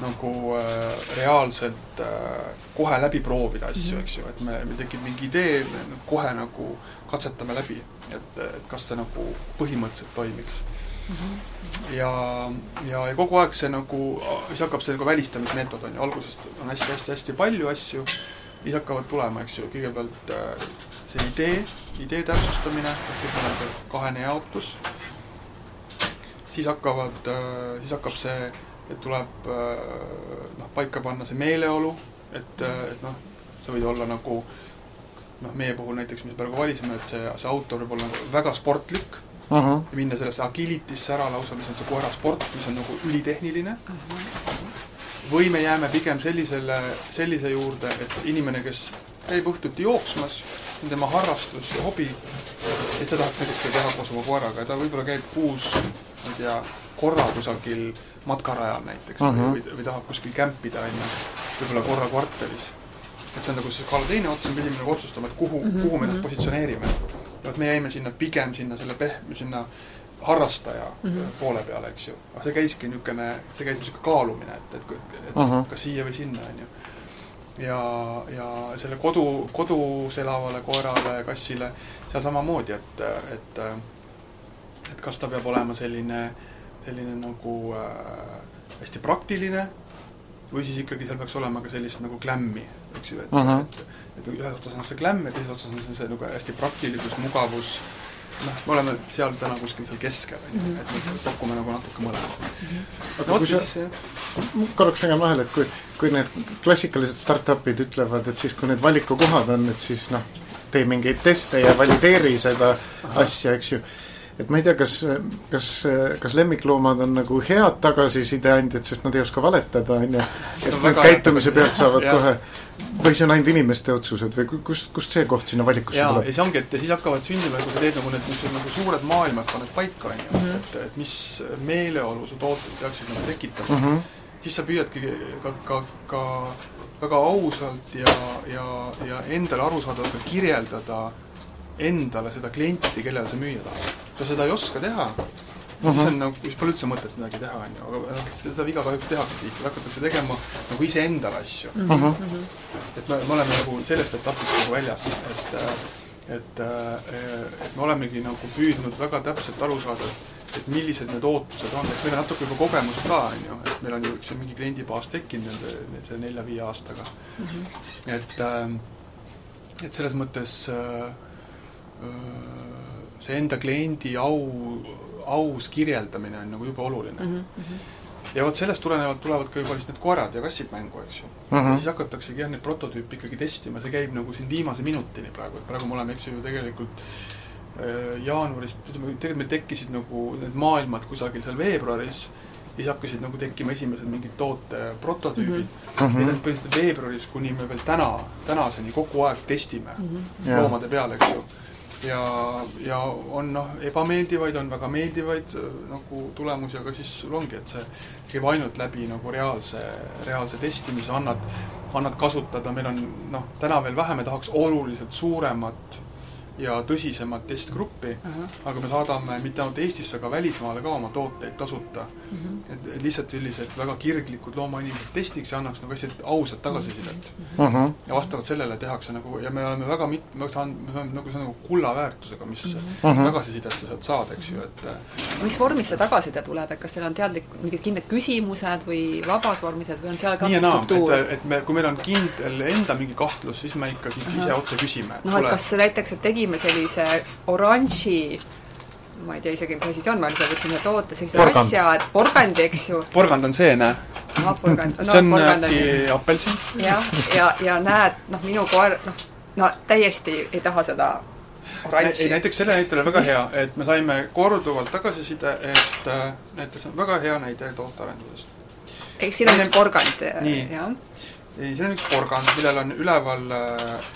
nagu äh, reaalselt äh, kohe läbi proovida asju mm, -hmm. eks ju, et me, meil tekib mingi idee, me kohe nagu katsetame läbi, et, et kas see nagu põhimõtteliselt toimiks mm. Ja, ja, kogu aeg see nagu, siis hakkab see nagu välistamismeetod, on ju, algusest on hästi-hästi-hästi palju asju, siis hakkavad tulema, eks ju, kõigepealt äh, see idee, idee täpsustamine, on see kahene jaotus, siis hakkavad, äh, siis hakkab see, et tuleb äh, noh, paika panna see meeleolu, et, et noh, sa võid olla nagu noh, meie puhul näiteks, mis praegu valisime, et see, see auto võib olla nagu väga sportlik uh -huh. ja minna sellesse agility'sse ära lausa, mis on see koerasport, mis on nagu ülitehniline uh. -huh või me jääme pigem sellisele, sellise juurde, et inimene, kes käib õhtuti jooksmas, see on tema harrastus ja hobi, et ta tahaks näiteks seda teha koos oma koeraga ja ta võib-olla käib kuus, ma ei tea, korra kusagil matkarajal näiteks uh -huh. või, või tahab kuskil kämpida, on ju, võib-olla korra kvartalis. et see on nagu see skaala teine ots, me pidime nagu otsustama, et kuhu uh, -huh. kuhu me ennast positsioneerime. Et me jäime sinna pigem sinna selle pehme, sinna harrastaja mm -hmm. poole peale, eks ju. aga see käiski niisugune, see käis niisugune kaalumine, et, et, et uh -huh. kas siia või sinna, on ju. ja, ja selle kodu, kodus elavale koerale, kassile, seal samamoodi, et, et et kas ta peab olema selline, selline nagu äh, hästi praktiline või siis ikkagi seal peaks olema ka sellist nagu glämmi, eks ju, et uh, -huh. et, et ühes otsas on see glämm ja teises otsas on see nagu hästi praktilisus, mugavus noh, me oleme seal täna kuskil seal keskel, on ju, et me pakume nagu natuke mõlemat mm. -hmm. aga no, kui sa siis, korraks segan vahele, et kui, kui need klassikalised startup'id ütlevad, et siis, kui need valikukohad on, et siis noh, tee mingeid teste ja valideeri seda Aha. asja, eks ju et ma ei tea, kas, kas, kas lemmikloomad on nagu head tagasiside andjad, sest nad ei oska valetada, on ju. et nad käitumise pealt saavad kohe või see on ainult inimeste otsused või kust, kust see koht sinna valikusse jaa, tuleb? ja see ongi, et siis hakkavad sündima, kui sa teed nagu need niisugused nagu suured maailmad paned paika, on ju, Mhm. et, et mis meeleolu su tooted peaksid nagu tekitama mm. -hmm. siis sa püüadki ka, ka, ka väga ausalt ja, ja, ja endale arusaadavalt ka kirjeldada endale seda klienti, kellele sa müüa tahad. kui sa seda ei oska teha, Mhm. siis on nagu, siis pole üldse mõtet midagi teha, on ju, aga noh, seda viga kahjuks tehakse tihti, hakatakse tegema nagu iseendale asju. Mm -hmm. et me, me oleme nagu sellest etapist nagu väljas, et et, et me olemegi nagu püüdnud väga täpselt aru saada, et millised need ootused on, et meil on natuke juba kogemust ka, on ju, et meil on ju üks mingi kliendibaas tekkinud nende, nende nelja-viie aastaga mm. -hmm. et, et selles mõttes äh, see enda kliendi au, aus kirjeldamine on nagu jube oluline mm. -hmm ja vot sellest tulenevalt tulevad ka juba siis need koerad ja kassid mängu, eks ju mm. -hmm. ja siis hakataksegi jah, neid prototüüpe ikkagi testima, see käib nagu siin viimase minutini praegu, et praegu me oleme, eks ju, tegelikult äh, jaanuarist, ütleme, tegelikult meil tekkisid nagu need maailmad kusagil seal veebruaris, siis hakkasid nagu tekkima esimesed mingid toote prototüübid mm. -hmm. Need olid põhimõtteliselt veebruaris, kuni me veel täna, tänaseni kogu aeg testime mm -hmm. loomade peal, eks ju ja, ja on noh, ebameeldivaid, on väga meeldivaid nagu tulemusi, aga siis sul ongi, et see käib ainult läbi nagu reaalse, reaalse testimise, annad, annad kasutada, meil on noh, täna veel vähe, me tahaks oluliselt suuremat ja tõsisemat testgruppi uh, -huh. aga me saadame mitte ainult Eestisse, aga välismaale ka oma tooteid tasuta uh. -huh. et, et lihtsalt sellised väga kirglikud loomainimesed testiks ja annaks nagu hästi ausat tagasisidet uh. -huh. ja vastavalt sellele tehakse nagu, ja me oleme väga mit-, me saanud, me oleme nagu, see on nagu kulla väärtusega, mis uh -huh. tagasisidet sa saad saada, eks ju, et mis vormis see tagasiside tuleb, et kas teil on teadlik, mingid kindlad küsimused või vabas vormis, et või on seal ka nii ja naa, et, et me, kui meil on kindel enda mingi kahtlus, siis me ikkagi uh -huh. ise otse küsime. noh, et kas näiteks, et tegime tegime sellise oranži ma ei tea isegi, mis asi see on, ma lihtsalt võtsin ühe toote, sellise porgand. asja, et porgandi, eks ju. porgand on see, näe. ahah, porgand no,. see on äkki apelsin. jah, ja, ja, ja näed, noh, minu koer, noh, no täiesti ei taha seda oranži. ei, näiteks selle näitel on väga hea, et me saime korduvalt tagasiside, et äh, näiteks on väga hea näide tootearendusest. eks siin on üks porgand, jah? ei, siin on üks porgand, millel on üleval äh,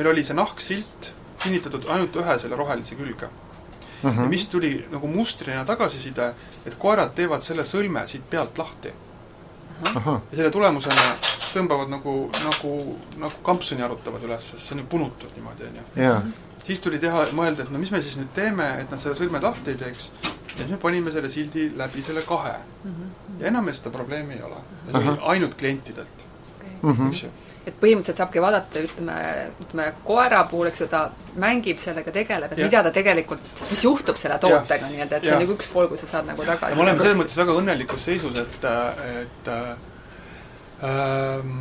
meil oli see nahksilt kinnitatud ainult ühe selle rohelise külge uh. -huh. ja mis tuli nagu mustrina tagasiside, et koerad teevad selle sõlme siit pealt lahti uh. -huh. ja selle tulemusena tõmbavad nagu, nagu, nagu kampsuni arutavad üles, sest see on ju punutud niimoodi, on ju. siis tuli teha, mõelda, et no mis me siis nüüd teeme, et nad selle sõlmed lahti ei teeks, ja siis me panime selle sildi läbi selle kahe uh. -huh. ja enam meil seda probleemi ei ole. ja see oli ainult klientidelt eks ju. Et põhimõtteliselt saabki vaadata, ütleme, ütleme koera puhul, eks ju, ta mängib sellega, tegeleb, et ja. mida ta tegelikult, mis juhtub selle tootega nii-öelda, et see on nagu üks pool, kui sa saad nagu tagasi. me oleme selles mõttes väga õnnelikus seisus, et, et ähm,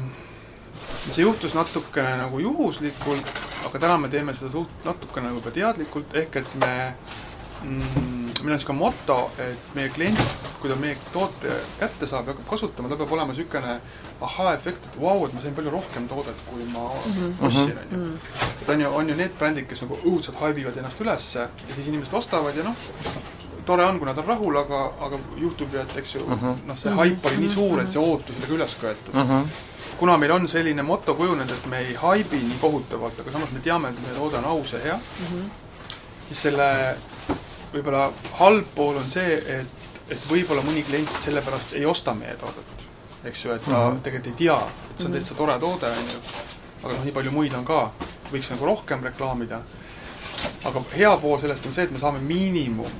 see juhtus natukene nagu juhuslikult, aga täna me teeme seda suht-, natukene nagu ka teadlikult, ehk et me mm, meil on niisugune moto, et meie klient, kui ta meie toote kätte saab ja hakkab kasutama, tal peab olema niisugune ahaa-efekt, et vau wow,, et ma sain palju rohkem toodet, kui ma Mhm. ostsin, on ju. et on ju, on ju need brändid, kes nagu õudselt haibivad ennast ülesse ja siis inimesed ostavad ja noh, tore on, kui nad on rahul, aga, aga juhtub ju, et eks ju Mhm. noh, see haip oli nii suur, et see ootus oli ka üles köetud kuna meil on selline moto kujunenud, et me ei haibi nii kohutavalt, aga samas me teame, et meie toode on aus ja hea mm, -hmm. siis selle võib-olla halb pool on see, et, et võib-olla mõni klient sellepärast ei osta meie toodet. eks ju, et ta mm -hmm. tegelikult ei tea, et see on täitsa tore toode, on ju. aga noh, nii palju muid on ka, võiks nagu rohkem reklaamida. aga hea pool sellest on see, et me saame miinimum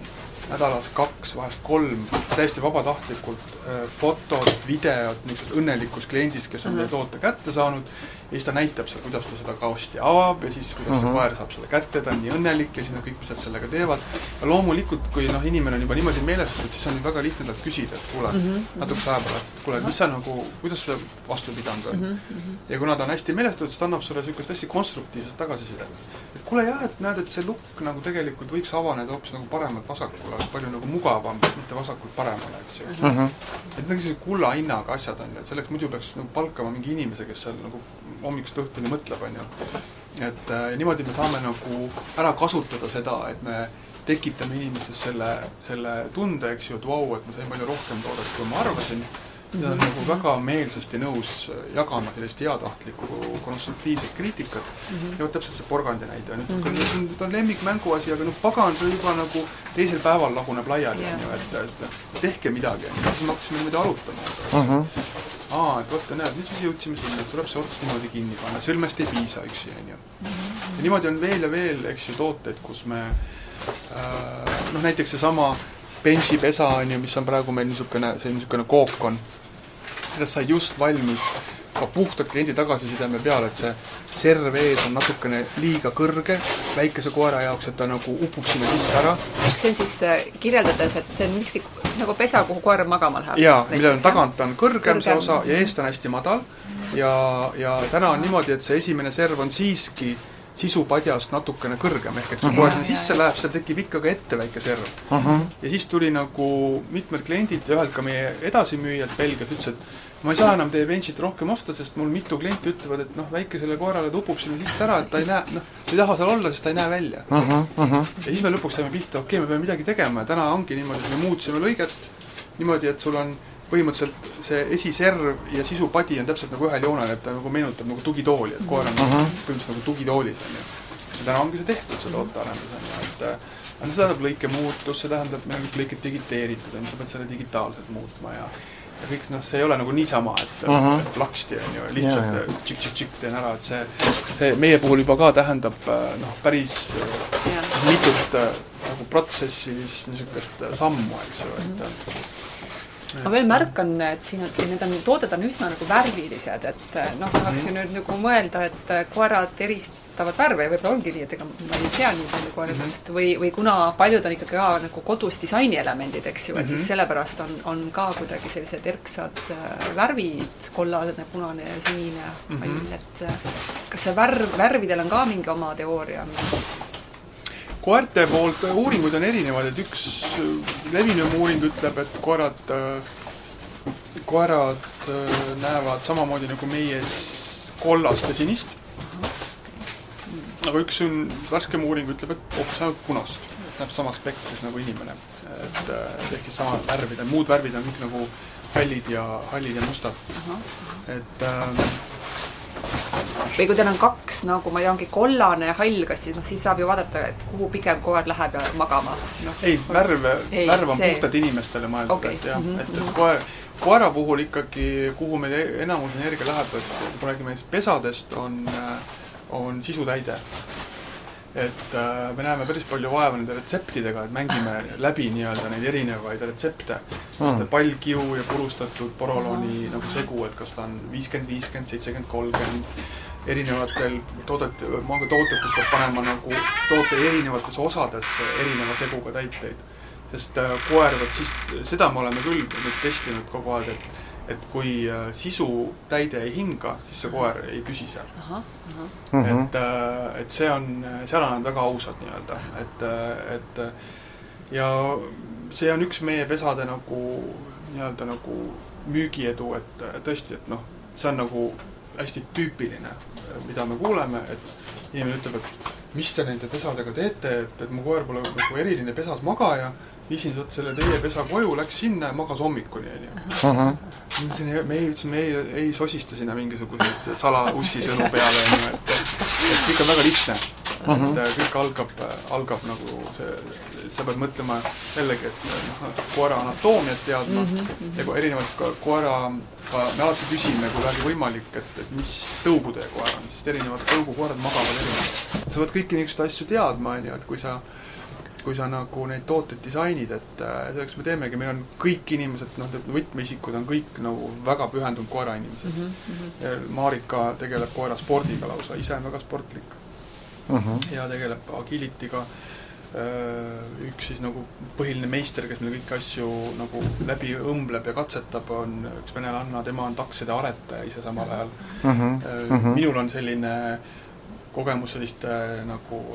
nädalas kaks, vahest kolm, täiesti vabatahtlikult fotod, videod niisugusest õnnelikust kliendist, kes on meie toote kätte saanud ja siis ta näitab seal, kuidas ta seda kaosti avab ja siis kuidas uh -huh. see koer saab selle kätte, ta on nii õnnelik ja siis nad kõik, mis nad sellega teevad. ja loomulikult, kui noh, inimene on juba niimoodi meelestatud, siis on väga lihtne talt küsida, et kuule mm -hmm. natukese aja pärast, et kuule, mis sa nagu, kuidas sa vastu pidanud on mm. -hmm. ja kuna ta on hästi meelestatud, siis ta annab sulle niisugust hästi konstruktiivset tagasisidet. et kuule jah, et näed, et see lukk nagu tegelikult võiks avaneda hoopis nagu paremalt vasakule, palju nagu mugavam, mitte vasakult paremale, eks ju mm. -hmm. Et need on sellised kulla hinnaga asjad on ju, et selleks muidu peaks nagu palkama mingi inimese, kes seal nagu hommikust õhtuni mõtleb, on ju. et äh, niimoodi me saame nagu ära kasutada seda, et me tekitame inimestes selle, selle tunde, eks ju, et vau et ma sain palju rohkem toodet, kui ma arvasin. Ja ta on nagu väga meelsasti nõus jagama sellist heatahtlikku konstruktiivset kriitikat mm. -hmm. ja vot täpselt see porgandi näide on, et mm -hmm. ta on lemmikmängu asi, aga noh, pagan, see juba nagu teisel päeval laguneb laiali, on ju, et, et tehke midagi, on ju, siis me hakkasime niimoodi arutama mm. -hmm. aa, et vaata, näed, nüüd siis jõudsime sinna, et tuleb see ots niimoodi kinni panna, sõlmest ei piisa üksi, on ju. Mhm. ja niimoodi on veel ja veel, eks ju, tooteid, kus me äh, noh, näiteks seesama benchipesa on ju, mis on praegu meil niisugune, see niisugune kook sellest sai just valmis ka puhtalt kliendi tagasisideme peale, et see serv ees on natukene liiga kõrge väikese koera jaoks, et ta nagu upub sinna sisse ära. see on siis äh, kirjeldades, et see on miski nagu pesa, kuhu koer magama läheb? jaa, millel on tagant on kõrgem, kõrgem see osa ja eest on hästi madal ja, ja täna on niimoodi, et see esimene serv on siiski sisupadjast natukene kõrgem, ehk et kui koer sinna sisse läheb, seal tekib ikka ka ette väike serv uh. -huh. ja siis tuli nagu mitmed kliendid ja ühelt ka meie edasimüüjad Belgias ütles, et ma ei saa enam teie bench'it rohkem osta, sest mul mitu klienti ütlevad, et noh, väikesele koerale ta upub sinna sisse ära, et ta ei näe, noh, ta ei taha seal olla, sest ta ei näe välja uh. -huh, uh -huh. ja siis me lõpuks saime pihta, okei okay,, me peame midagi tegema ja täna ongi niimoodi, et me muutsime lõiget niimoodi, et sul on põhimõtteliselt see esiserv ja sisupadi on täpselt nagu ühel joonel, et ta nagu meenutab nagu tugitooli, et koer on uh -huh. põhimõtteliselt nagu tugitoolis, on ju. ja täna ongi see tehtud, see tootearendus, on ju, et aga see tähendab lõikemuutus, see tähendab, meil on kõik lõiked digiteeritud, on ju, sa pead selle digitaalselt muutma ja ja kõik noh, see ei ole nagu niisama, et uh -huh. plaksti, on ju, lihtsalt tšikk-tšikk-tšikk teen ära, et see, see meie puhul juba ka tähendab noh, päris ja. mitut nagu protsessis niisugust sammu, eks ju, et uh -huh ma veel märkan, et siin on, need on, tooted on üsna nagu värvilised, et noh, tahaks ju nüüd nagu mõelda, et koerad eristavad värve ja võib-olla ongi nii, et ega ma ei tea nii palju koeradest -hmm. või, või kuna paljud on ikkagi ka nagu kodus disainielemendid, eks ju, et mm -hmm. siis mhm. sellepärast on, on ka kuidagi sellised erksad äh, värvid, kollased, punane ja sinine mm, -hmm. et kas see värv, värvidel on ka mingi oma teooria, mis koerte poolt uuringuid on erinevaid, et üks levinum uuring ütleb, et koerad, koerad näevad samamoodi nagu meie kollast ja sinist. aga üks on, värskem uuring ütleb, et hoopis ainult punast, näeb samas spektris nagu inimene. et ehk siis sama värvid, muud värvid on kõik nagu hallid ja, hallid ja mustad. et äh, või kui teil on kaks nagu ma ei tea, ongi kollane ja hall, kas siis noh, siis saab ju vaadata, et kuhu pigem koer läheb ja magama no,. ei, värv, värv on see... puhtalt inimestele mõeldud okay., et jah mm, -hmm. et, et mhm. koer, koera puhul ikkagi, kuhu meil e-, enamus energia läheb, et kui me räägime pesadest, on, on sisutäide et äh, me näeme päris palju vaeva nende retseptidega, et mängime läbi nii-öelda neid erinevaid retsepte mm.. pallkiu ja purustatud poroloni mm. nagu segu, et kas ta on viiskümmend, viiskümmend, seitsekümmend, kolmkümmend, erinevatel toodet, tootetes peab panema nagu toote erinevatesse osadesse erineva seguga täiteid. sest äh, koer, vot siis, seda me oleme küll nüüd testinud kogu aeg, et et kui äh, sisutäide ei hinga, siis see koer ei püsi seal. Mhm. et, äh, et see on, seal on nad väga ausad nii-öelda, et, et ja see on üks meie pesade nagu nii-öelda nagu müügiedu, et tõesti, et noh, see on nagu hästi tüüpiline, mida me kuuleme, et inimene ütleb, et mis te nende pesadega teete, et, et mu koer pole nagu eriline pesas magaja, viisin sealt selle teie pesa koju, läks sinna ja magas hommikuni, onju. Siin me ei, ütlesime ei, ei sosista sinna mingisuguseid salaussisõnu peale, onju, et, et kõik on väga lihtne uh. -huh. et kõik algab, algab nagu see, sa pead mõtlema jällegi, et noh, koera anatoomiat teadma uh -huh. ja kui erinevalt ka koera, ka me alati küsime, kui vähegi võimalik, et, et mis tõugu teie koer on, sest erinevad tõugukoerad magavad erinevalt. sa pead kõiki niisuguseid asju teadma, onju, et kui sa kui sa nagu neid tooteid disainid, et äh, selleks me teemegi, meil on kõik inimesed, noh, võtmeisikud on kõik nagu väga pühendunud koerainimesed mm. -hmm. Marika tegeleb koera spordiga lausa, ise on väga sportlik mm. -hmm. ja tegeleb agility'ga, äh, üks siis nagu põhiline meister, kes meil kõiki asju nagu läbi õmbleb ja katsetab, on üks venelanna, tema on takside aretaja ise samal ajal mm. -hmm. minul on selline kogemus selliste nagu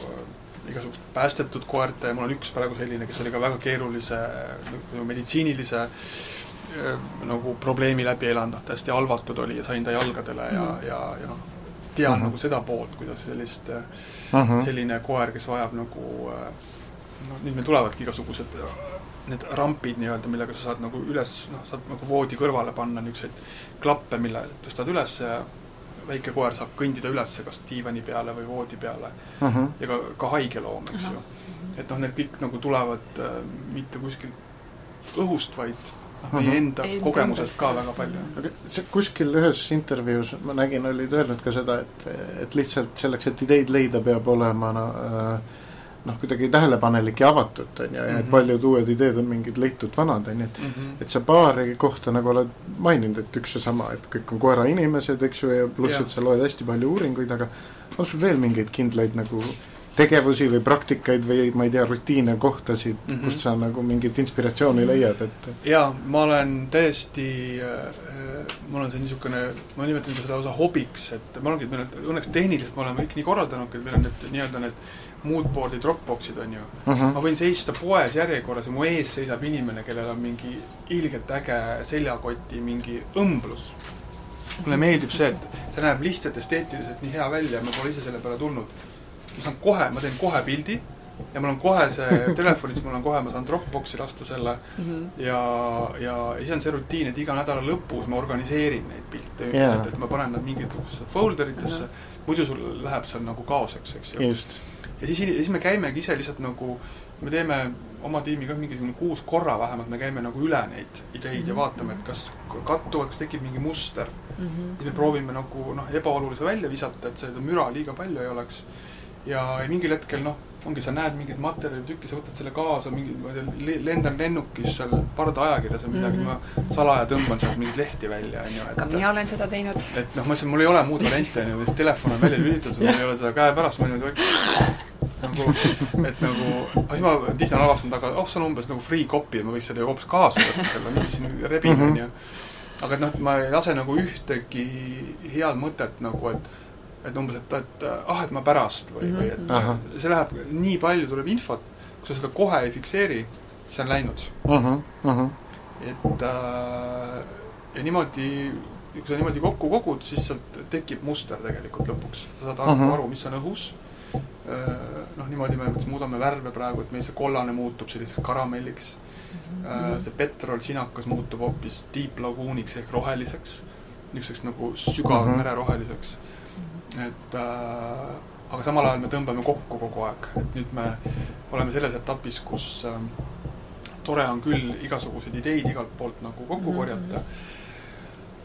igasugust päästetud koerte ja mul on üks praegu selline, kes oli ka väga keerulise nagu meditsiinilise äh, nagu probleemi läbi elanud, täiesti halvatud oli ja sain ta jalgadele ja mm., ja, ja noh, tean mm -hmm. nagu seda poolt, kuidas sellist mm, -hmm. selline koer, kes vajab nagu äh, noh, nüüd meil tulevadki igasugused need rampid nii-öelda, millega sa saad nagu üles, noh, saad nagu voodi kõrvale panna niisuguseid klappe, mille tõstad üles ja väike koer saab kõndida üles kas diivani peale või voodi peale uh. -huh. ja ka, ka haige loom, eks uh -huh. ju. et noh, need kõik nagu tulevad äh, mitte kuskilt õhust, vaid meie mhm. enda Ei, kogemusest ka väga palju. aga see kuskil ühes intervjuus ma nägin, olid öelnud ka seda, et, et lihtsalt selleks, et ideid leida, peab olema no, äh, noh, kuidagi tähelepanelik ja avatud, on ju, ja et mhm. paljud uued ideed on mingid leitud vanad, on ju, et mm -hmm. et sa paari kohta nagu oled maininud, et üks ja sama, et kõik on koerainimesed, eks ju, ja pluss, et sa loed hästi palju uuringuid, aga on sul veel mingeid kindlaid nagu tegevusi või praktikaid või ma ei tea, rutiine, kohtasid mm, -hmm. kust sa nagu mingit inspiratsiooni leiad, et jaa, ma olen täiesti äh,, mul on see niisugune, ma nimetan seda lausa hobiks, et ma olengi, meil on õnneks tehniliselt me oleme kõik nii korraldanudki, et meil on need nii-öelda need moodboard'i Dropboxid, on ju uh. Mhm. -huh. ma võin seista poes järjekorras ja mu ees seisab inimene, kellel on mingi ilgelt äge seljakoti mingi õmblus. mulle meeldib see, et see näeb lihtsalt esteetiliselt nii hea välja, ma pole ise selle peale tulnud. Ma saan kohe, ma teen kohe pildi ja mul on kohe see telefonis, mul on kohe, ma saan Dropboxi lasta selle mm -hmm. ja, ja siis on see rutiin, et iga nädala lõpus ma organiseerin neid pilte yeah., et, et ma panen nad mingitesse folder itesse -hmm. muidu sul läheb seal nagu kaoseks, eks ju. ja siis, siis me käimegi ise lihtsalt nagu, me teeme oma tiimiga mingisugune kuus korra vähemalt, me käime nagu üle neid ideid mm -hmm. ja mhm. vaatame, et kas kattuvad, kas tekib mingi muster mm. -hmm. siis me proovime nagu noh, ebaolulise välja visata, et seda müra liiga palju ei oleks. Ja, mingil hetkel noh ongi, sa näed mingit materjalitükki, sa võtad selle kaasa, mingi, ma ei tea, lendan lennukis seal pardaajakirjas või midagi mm, -hmm. ma salaja tõmban sealt mingeid lehti välja, on ju. ka mina olen seda teinud. et noh, ma ütlesin, mul ei ole muud varianti, on ju, sest telefon on välja lülitatud, mul ei ole seda käepärast, ma niimoodi nagu, et nagu, aga siis ma tihti olen avastanud, aga oh, see on umbes nagu free copy, ma võiks selle ju hoopis kaasa võtta, selle niiviisi rebin, on ju. Mhm. aga et noh, et ma ei lase nagu ühtegi head mõtet nagu, et et umbes, et, et ah, et ma pärast või mm, -hmm. või et Aha. see läheb, nii palju tuleb infot, kui sa seda kohe ei fikseeri, siis on läinud uh. -huh, uh -huh. et äh, ja niimoodi, kui sa niimoodi kokku kogud, siis sealt tekib muster tegelikult lõpuks. sa saad uh -huh. aru, mis on õhus äh,, noh, niimoodi me muudame värve praegu, et meil see kollane muutub selliseks karamelliks mm, -hmm. see petrol, sinakas muutub hoopis deep laguuniks ehk roheliseks, niisuguseks nagu sügava uh -huh. Et äh, aga samal ajal me tõmbame kokku kogu aeg, et nüüd me oleme selles etapis, kus äh, tore on küll igasuguseid ideid igalt poolt nagu kokku mm -hmm. korjata,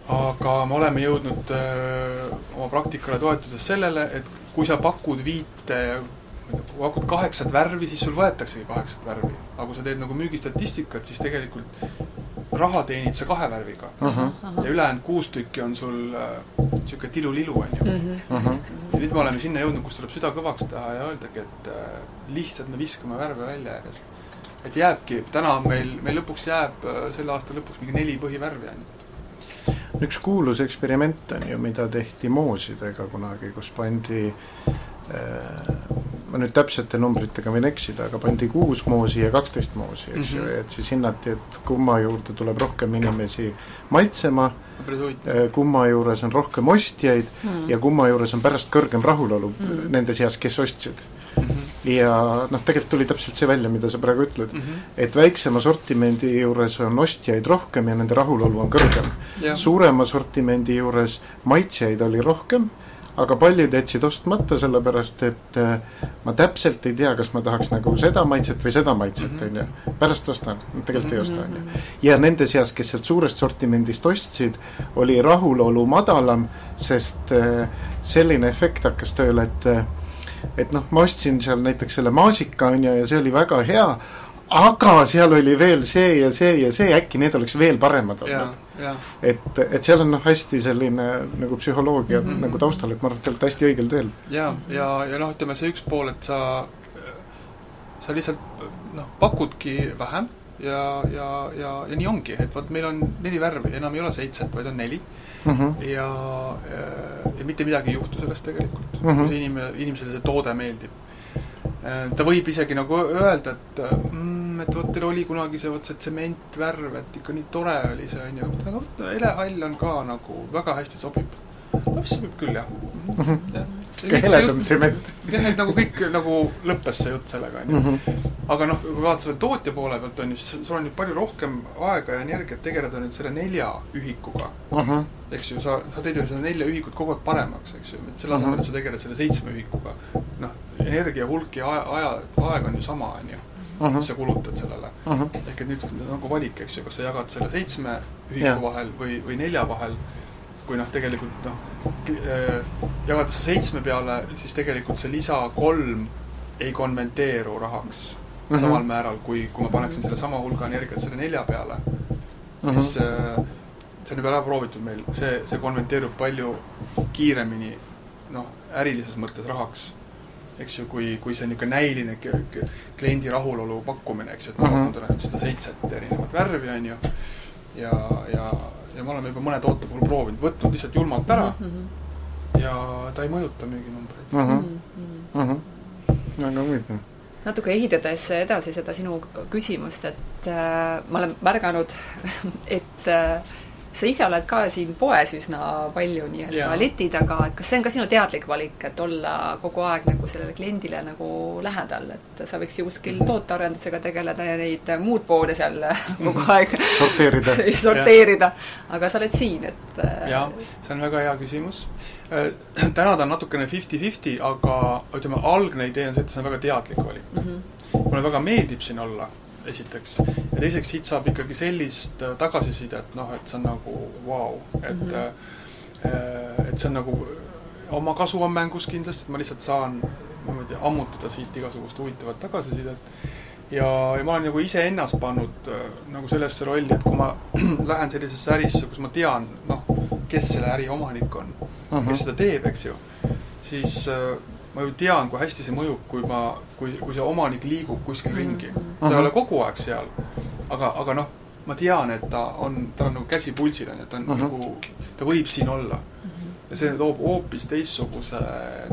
aga me oleme jõudnud äh, oma praktikale toetudes sellele, et kui sa pakud viite, kui pakud kaheksat värvi, siis sul võetaksegi kaheksat värvi. aga kui sa teed nagu müügistatistikat, siis tegelikult raha teenid sa kahe värviga uh. -huh. ja ülejäänud kuus tükki on sul niisugune äh, tilulilu, on ju uh. -huh. ja nüüd me oleme sinna jõudnud, kus tuleb süda kõvaks teha ja öeldagi, et äh, lihtsalt me viskame värve välja järjest. et jääbki, täna on meil, meil lõpuks jääb äh, selle aasta lõpuks mingi neli põhivärvi ainult. üks kuulus eksperiment on ju, mida tehti moosidega kunagi, kus pandi äh, ma nüüd täpsete numbritega võin eksida, aga pandi kuus moosi ja kaksteist moosi, eks ju mm -hmm., et siis hinnati, et kumma juurde tuleb rohkem inimesi maitsema, äh, kumma juures on rohkem ostjaid mm -hmm. ja kumma juures on pärast kõrgem rahulolu mm -hmm. nende seas, kes ostsid mm. -hmm. ja noh, tegelikult tuli täpselt see välja, mida sa praegu ütled mm, -hmm. et väiksema sortimendi juures on ostjaid rohkem ja nende rahulolu on kõrgem. suurema sortimendi juures maitsjaid oli rohkem aga paljud jätsid ostmata, sellepärast et äh, ma täpselt ei tea, kas ma tahaks nagu seda maitset või seda maitset, mhm. on ju. pärast ostan, tegelikult ei osta, on ju. Mhm. ja nende seas, kes sealt suurest sortimendist ostsid, oli rahulolu madalam, sest äh, selline efekt hakkas tööle, et äh, et noh, ma ostsin seal näiteks selle maasika, on ju, ja see oli väga hea, aga seal oli veel see ja see ja see, äkki need oleks veel paremad olnud. et, et seal on noh, hästi selline nagu psühholoogia mm -hmm. nagu taustal, et ma arvan, et te olete hästi õigel teel. ja, ja, ja noh, ütleme see üks pool, et sa, sa lihtsalt noh, pakudki vähem ja, ja, ja, ja nii ongi, et vot meil on neli värvi, enam ei ole seitset, vaid on neli mm. -hmm. ja, ja, ja mitte midagi ei juhtu sellest tegelikult mm, -hmm. kui see inimene, inimesele see toode meeldib ta võib isegi nagu öelda, et mm, et vot teil oli kunagi see, vot see tsementvärv, et ikka nii tore oli see, on ju, aga helehall on ka nagu, väga hästi sobib. No mis sobib küll, jah mm. -hmm. jah heledam tsement. jah, et nagu kõik nagu lõppes see jutt sellega, on ju. Mhm. aga noh, kui vaatad selle tootja poole pealt, on ju, siis sul on nüüd palju rohkem aega ja energiat tegeleda nüüd selle nelja ühikuga uh. -huh. eks ju, sa, sa teed ju seda nelja ühikut kogu aeg paremaks, eks ju, et selle asemel uh, -huh. et sa tegeled selle seitsme ühikuga, noh, energia hulk ja aja, aja, aeg on ju sama, on ju uh, -huh. mis sa kulutad sellele uh. -huh. ehk et nüüd nagu valik, eks ju, kas sa jagad selle seitsme ühiku yeah. vahel või, või nelja vahel kui noh, tegelikult noh, äh, jagada see seitsme peale, siis tegelikult see lisa kolm ei konventeeru rahaks mm -hmm. samal määral, kui, kui ma paneksin selle sama hulga energiat selle nelja peale mm, -hmm. siis äh, see on juba ära proovitud meil, see, see konventeerub palju kiiremini noh, ärilises mõttes rahaks. eks ju, kui, kui see niisugune näiline kliendi rahulolu pakkumine, eks ju, et ma pakun talle nüüd seda seitset erinevat värvi, on ju, ja, ja ja me oleme juba mõne toote puhul proovinud, võtnud lihtsalt julmalt ära mm -hmm. ja ta ei mõjuta müüginumbreid mm. -hmm. Mm -hmm. väga huvitav natuke ehitades edasi seda sinu küsimust, et äh, ma olen märganud, et äh, sa ise oled ka siin poes üsna palju nii-öelda leti taga, et kas see on ka sinu teadlik valik, et olla kogu aeg nagu sellele kliendile nagu lähedal, et sa võiks ju kuskil tootearendusega tegeleda ja neid muud poode seal kogu aeg sorteerida sorteerida, aga sa oled siin, et äh, jaa, see on väga hea küsimus. Äh, täna ta on natukene fifty-fifty, aga ütleme, algne idee on see, et see on väga teadlik valik mm. -hmm. mulle väga meeldib siin olla esiteks. ja teiseks, siit saab ikkagi sellist äh, tagasisidet, noh, et see on nagu vau wow., et mm -hmm. et see on nagu, oma kasu on mängus kindlasti, et ma lihtsalt saan niimoodi ammutada siit igasugust huvitavat tagasisidet. ja, ja ma olen nagu iseennast pannud nagu sellesse rolli, et kui ma lähen sellisesse ärisse, kus ma tean, noh, kes selle äri omanik on uh, -huh. kes mhm. seda teeb, eks ju, siis äh, ma ju tean, kui hästi see mõjub, kui ma, kui, kui see omanik liigub kuskil ringi. ta ei ole kogu aeg seal, aga, aga noh, ma tean, et ta on, tal on nagu käsi pulsil, on ju, ta on uh -huh. nagu, ta võib siin olla. ja see toob hoopis teistsuguse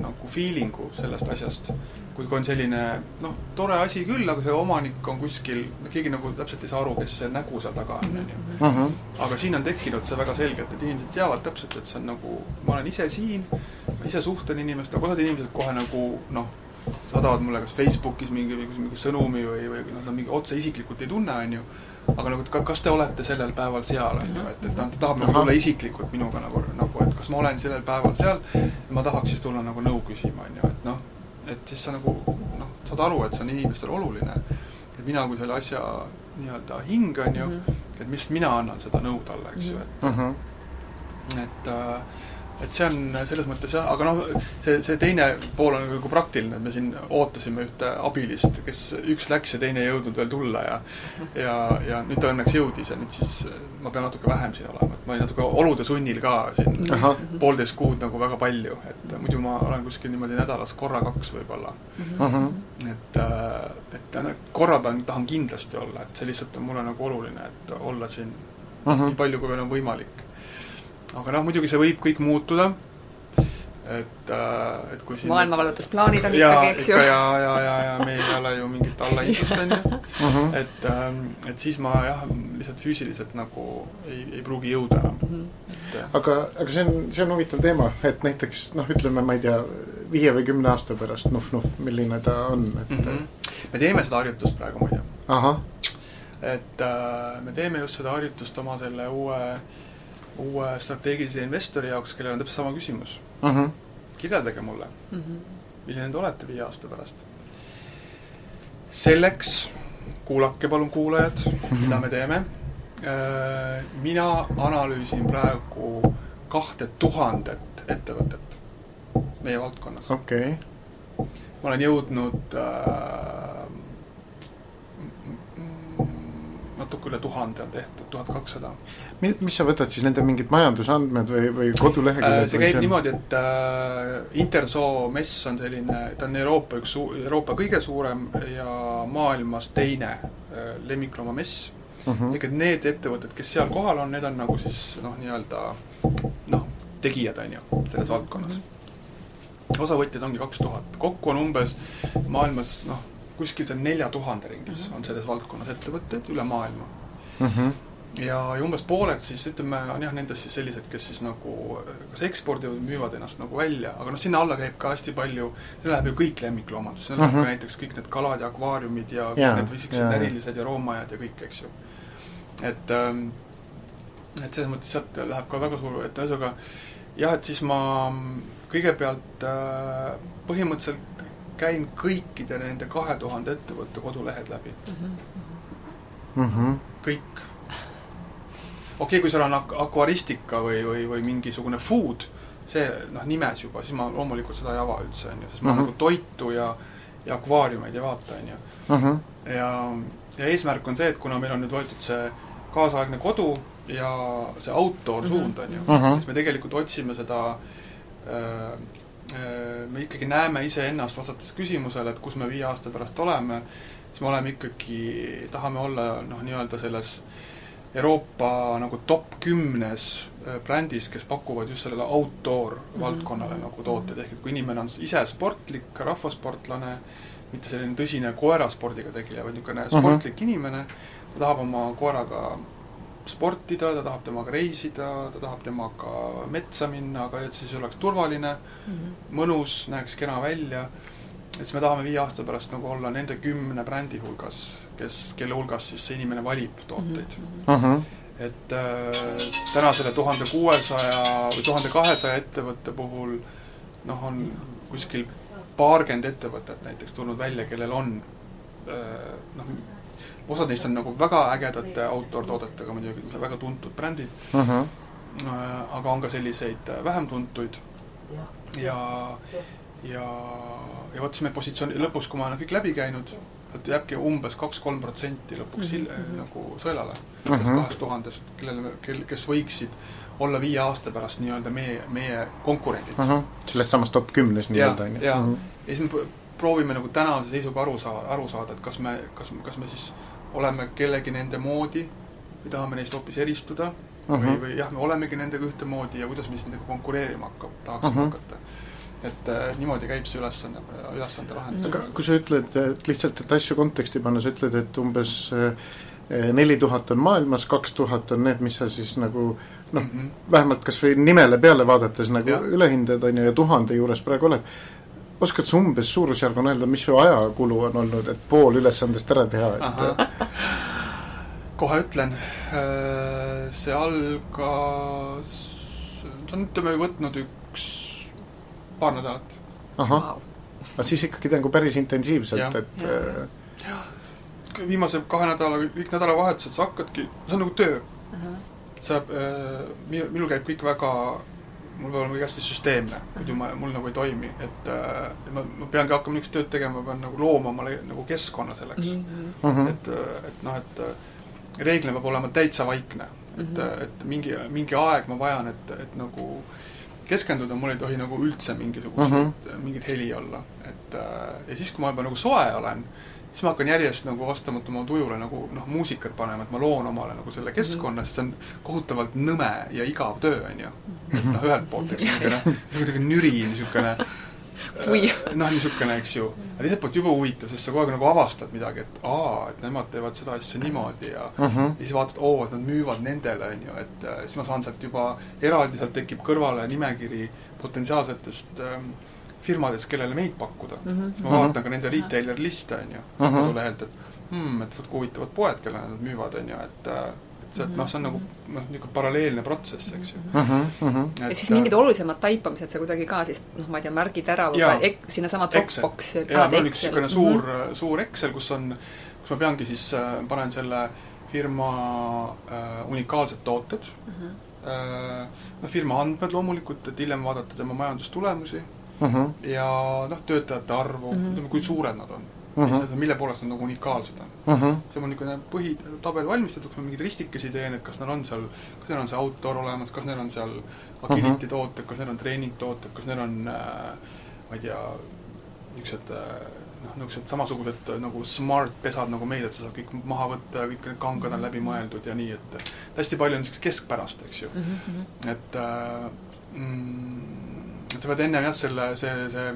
nagu feeling'u sellest asjast kui on selline noh, tore asi küll, aga see omanik on kuskil, keegi nagu täpselt ei saa aru, kes see nägu seal taga on, on ju. Mhm. aga siin on tekkinud see väga selgelt, et inimesed teavad täpselt, et see on nagu, ma olen ise siin, ma ise suhtlen inimestega, osad inimesed kohe nagu noh, saadavad mulle kas Facebookis mingi, mingi sõnumi või, või noh, nad mingi otse isiklikult ei tunne, on ju, aga nagu, et kas te olete sellel päeval seal, on ju, et, et noh, ta tahab nagu tulla isiklikult minuga nagu, nagu, et kas ma olen sellel päeval seal, ma tahaks siis tulla nagu nõu küsima, on ju, et noh et siis sa nagu noh, saad aru, et see on inimestele oluline. et mina kui selle asja nii-öelda hing, on ju mm, -hmm. et mis mina annan seda nõu talle, eks ju, et mm -hmm. et äh, et see on selles mõttes jah, aga noh, see, see teine pool on nagu praktiline, et me siin ootasime ühte abilist, kes üks läks ja teine ei jõudnud veel tulla ja ja, ja nüüd ta õnneks jõudis ja nüüd siis ma pean natuke vähem siin olema, et ma olin natuke olude sunnil ka siin Aha. poolteist kuud nagu väga palju, et muidu ma olen kuskil niimoodi nädalas korra-kaks võib-olla. et, äh, et korra pean, tahan kindlasti olla, et see lihtsalt on mulle nagu oluline, et olla siin Aha. nii palju, kui veel on võimalik aga noh, muidugi see võib kõik muutuda, et, äh, et kui siin maailmavalutusplaanid on ja, ikkagi, eks ju. ja, ja, ja, ja meil ei ole ju mingit allahindlust, on ju. Mhm. et, ähm, et siis ma jah, lihtsalt füüsiliselt nagu ei, ei pruugi jõuda enam mm. -hmm. et äh, aga, aga see on, see on huvitav teema, et näiteks noh, ütleme, ma ei tea, viie või kümne aasta pärast Nuf-Nuf, milline ta on, et mm -hmm. me teeme seda harjutust praegu muide. et äh, me teeme just seda harjutust oma selle uue äh, uue strateegilise investori jaoks, kellel on täpselt sama küsimus uh. Mhm. -huh. kirjeldage mulle uh, -huh. milline te olete viie aasta pärast. selleks kuulake palun kuulajad uh, -huh. mida me teeme. Äh, mina analüüsin praegu kahte tuhandet ettevõtet meie valdkonnas. okei okay. ma olen jõudnud äh, natuke üle tuhande on tehtud, tuhat kakssada. mis sa võtad siis, nende mingid majandusandmed või, või koduleheküljed äh,? see käib niimoodi, et äh, Intersoo mess on selline, ta on Euroopa üks Euroopa kõige suurem ja maailmas teine äh, lemmikloomamess uh -huh.. ehk et need ettevõtted, kes seal kohal on, need on nagu siis noh, nii-öelda noh, tegijad, on ju, selles valdkonnas uh. -huh. osavõtjaid ongi kaks tuhat, kokku on umbes maailmas noh, kuskil seal nelja tuhande ringis mm -hmm. on selles valdkonnas ettevõtteid üle maailma mm. -hmm. ja, ja umbes pooled siis ütleme, on jah, nendest siis sellised, kes siis nagu kas ekspordivad või müüvad ennast nagu välja, aga noh, sinna alla käib ka hästi palju, see läheb ju kõik lemmikloomandus, sinna läheb uh -huh. ka näiteks kõik need kalad ja akvaariumid ja yeah, kõik need niisugused närilised ja roomajad ja kõik, eks ju. et ähm, et selles mõttes sealt läheb ka väga suur, et ühesõnaga jah, et siis ma kõigepealt äh, põhimõtteliselt käin kõikide nende kahe tuhande ettevõtte kodulehed läbi mm. -hmm. kõik. okei okay,, kui seal on ak-, akvaristika või, või, või mingisugune food, see noh, nimes juba, siis ma loomulikult seda ei ava üldse, on ju, sest ma mm -hmm. nagu toitu ja ja akvaariumeid ei vaata, on ju. Mhm. ja, ja eesmärk on see, et kuna meil on nüüd võetud see kaasaegne kodu ja see outdoor -hmm. suund, on ju -hmm. siis me tegelikult otsime seda Äh, me ikkagi näeme iseennast vastates küsimusele, et kus me viie aasta pärast oleme, siis me oleme ikkagi, tahame olla noh, nii-öelda selles Euroopa nagu top kümnes äh, brändis, kes pakuvad just sellele outdoor mhm. valdkonnale mm -hmm. nagu tooteid, ehk et kui inimene on ise sportlik, rahvasportlane, mitte selline tõsine koeraspordiga tegeleja, vaid niisugune mm -hmm. sportlik inimene, ta tahab oma koeraga sportida, ta tahab temaga reisida, ta tahab temaga metsa minna, aga et siis oleks turvaline mm, -hmm. mõnus, näeks kena välja, et siis me tahame viie aasta pärast nagu olla nende kümne brändi hulgas, kes, kelle hulgas siis see inimene valib tooteid mm. -hmm. et äh, täna selle tuhande kuuesaja või tuhande kahesaja ettevõtte puhul noh, on kuskil paarkümmend ettevõtet näiteks tulnud välja, kellel on noh, osad neist on nagu väga ägedate outdoor-toodetega muidugi, väga tuntud brändid uh, -huh. aga on ka selliseid äh, vähem tuntuid ja, ja, ja vot siis me positsiooni, lõpus, kui ma olen kõik läbi käinud, et jääbki umbes kaks-kolm protsenti lõpuks mm -hmm. nagu sõelale uh -huh. kahest tuhandest, kellele, kel, kes võiksid olla viie aasta pärast nii-öelda meie, meie konkurendid uh. -huh. sellest samast top kümnes nii-öelda, on ju? ja, ja siis me proovime nagu tänase seisuga aru saa-, aru saada, et kas me, kas, kas me siis oleme kellegi nende moodi või tahame neist hoopis eristuda uh -huh. või, mhm. või jah, me olemegi nendega ühtemoodi ja kuidas me siis nendega konkureerima hakkab, tahaksime uh mhm. -huh. hakata. et äh, niimoodi käib see ülesanne, ülesande lahendus. aga kui sa ütled, et lihtsalt, et asju konteksti panna, sa ütled, et umbes äh, neli tuhat on maailmas, kaks tuhat on need, mis sa siis nagu noh mm -hmm., vähemalt kas või nimele peale vaadates nagu ja. üle hindad, on ju, ja tuhande juures praegu oled oskad sa umbes suurusjärguna öelda, mis su ajakulu on olnud, et pool ülesandest ära teha, et kohe ütlen, äh, see algas, ta on, ütleme, võtnud üks paar nädalat. ahah wow., aga siis ikkagi nagu päris intensiivselt, et jah, äh, viimase kahe nädala, kõik nädalavahetused sa hakkadki, see on nagu töö uh. -huh. sa äh,, minul käib kõik väga mul peab olema kõik hästi süsteemne, muidu ma, mul nagu ei toimi, et äh, ma, ma peangi hakkama niisugust tööd tegema, ma pean nagu looma omale nagu keskkonna selleks mm. -hmm. et, et noh, et reeglina peab olema täitsa vaikne. et mm, -hmm. et mingi, mingi aeg ma vajan, et, et nagu keskenduda, mul ei tohi nagu üldse mingisuguseid mm, -hmm. mingit heli olla. et ja siis, kui ma juba nagu soe olen, siis ma hakkan järjest nagu vastavalt oma tujule nagu noh, muusikat panema, et ma loon omale nagu selle keskkonna, sest see on kohutavalt nõme ja igav töö, on ju. noh, ühelt poolt, eks niisugune, kuidagi nüri, niisugune noh, niisugune, eks ju. aga teiselt poolt jube huvitav, sest sa kogu aeg nagu avastad midagi, et aa, et nemad teevad seda asja niimoodi ja uh -huh. ja siis vaatad, oo, et nad müüvad nendele, on ju, et äh, siis ma saan sealt juba eraldi, sealt tekib kõrvale nimekiri potentsiaalsetest ähm, firmadest, kellele meid pakkuda uh. -huh. siis ma vaatan ka nende retailer liste, on ju, kodulehelt, et hmm, et vot kui huvitavad poed, kellele nad müüvad, on ju, et äh, et see, et noh, see on nagu noh, niisugune paralleelne protsess, eks ju uh. -huh, uh -huh. ja siis mingid olulisemad taipamised sa kuidagi ka siis noh, ma ei tea, märgid ära või ek, sinnasama Dropboxi jaa, mul on üks niisugune suur mm, -hmm. suur Excel, kus on, kus ma peangi siis äh,, panen selle firma äh, unikaalsed tooted mm, -hmm. äh, noh, firma andmed loomulikult, et hiljem vaadata tema majandustulemusi uh -huh. ja noh, töötajate arvu mm, -hmm. ütleme, kui suured nad on uh. -huh. mille poolest nad nagu unikaalsed on uh. -huh. see on niisugune põhitabel valmistatud, ma mingeid ristikesi teen, et kas neil on seal, kas neil on see outdoor olemas, kas neil on seal agility uh -huh. tooted, kas neil on treeningtooted, kas neil on äh, ma ei tea, niisugused äh, noh, niisugused samasugused äh, nagu smart pesad nagu meil, et sa saad kõik maha võtta ja kõik need kangad on läbi mõeldud ja nii, et hästi palju on niisugust keskpärast, eks ju mm. -hmm. et äh, mm, sa pead ennem jah, selle, see, see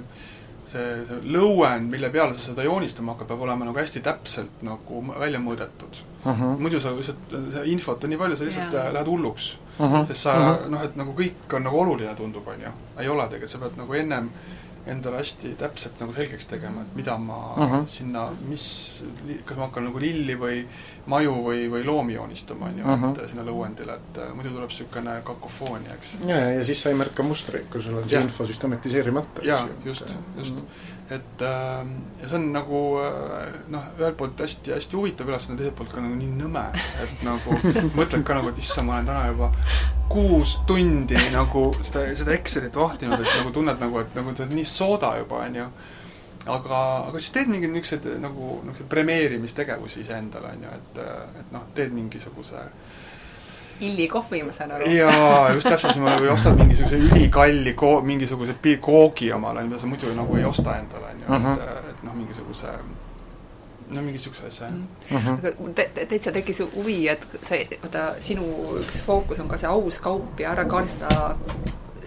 see, see lõuend, mille peale sa seda joonistama hakkad, peab olema nagu hästi täpselt nagu välja mõõdetud uh. -huh. muidu sa lihtsalt, see infot on nii palju, sa lihtsalt yeah. lähed hulluks uh. -huh. sest sa uh -huh. noh, et nagu kõik on nagu oluline, tundub, on ju. ei ole tegelikult, sa pead nagu ennem endale hästi täpselt nagu selgeks tegema, et mida ma uh -huh. sinna, mis, kas ma hakkan nagu lilli või maju või, või loomi joonistama, on ju et sinna lõuendile, et äh, muidu tuleb niisugune kakofoonia, eks. ja, ja siis sa ei märka mustreid, kui sul on see info süstematiseerimata. jaa, just, just mm. -hmm et äh, ja see on nagu äh, noh, ühelt poolt hästi, hästi huvitav ülesanne, teiselt poolt ka nagu nii nõme, et nagu mõtled ka nagu, et issand, ma olen täna juba kuus tundi nagu seda, seda Excelit vahtinud, et nagu tunned nagu, et nagu sa oled nii sooda juba, on ju. aga, aga siis teed mingeid niisuguseid nagu, niisuguseid premeerimistegevusi iseendale, on ju, et, et noh, teed mingisuguse äh, Illi kohvi, ma saan aru. jaa, just täpselt, või ostad mingisuguse ülikalli ko-, mingisuguse pi-, koogi omale, mida sa muidu nagu ei osta endale, on ju, et, mhm. et noh, mingisuguse no mingi niisuguse asja, jah mm -hmm.. aga te, te, täitsa tekkis huvi, et sa, vaata, sinu üks fookus on ka see aus kaup ja ära kaardistada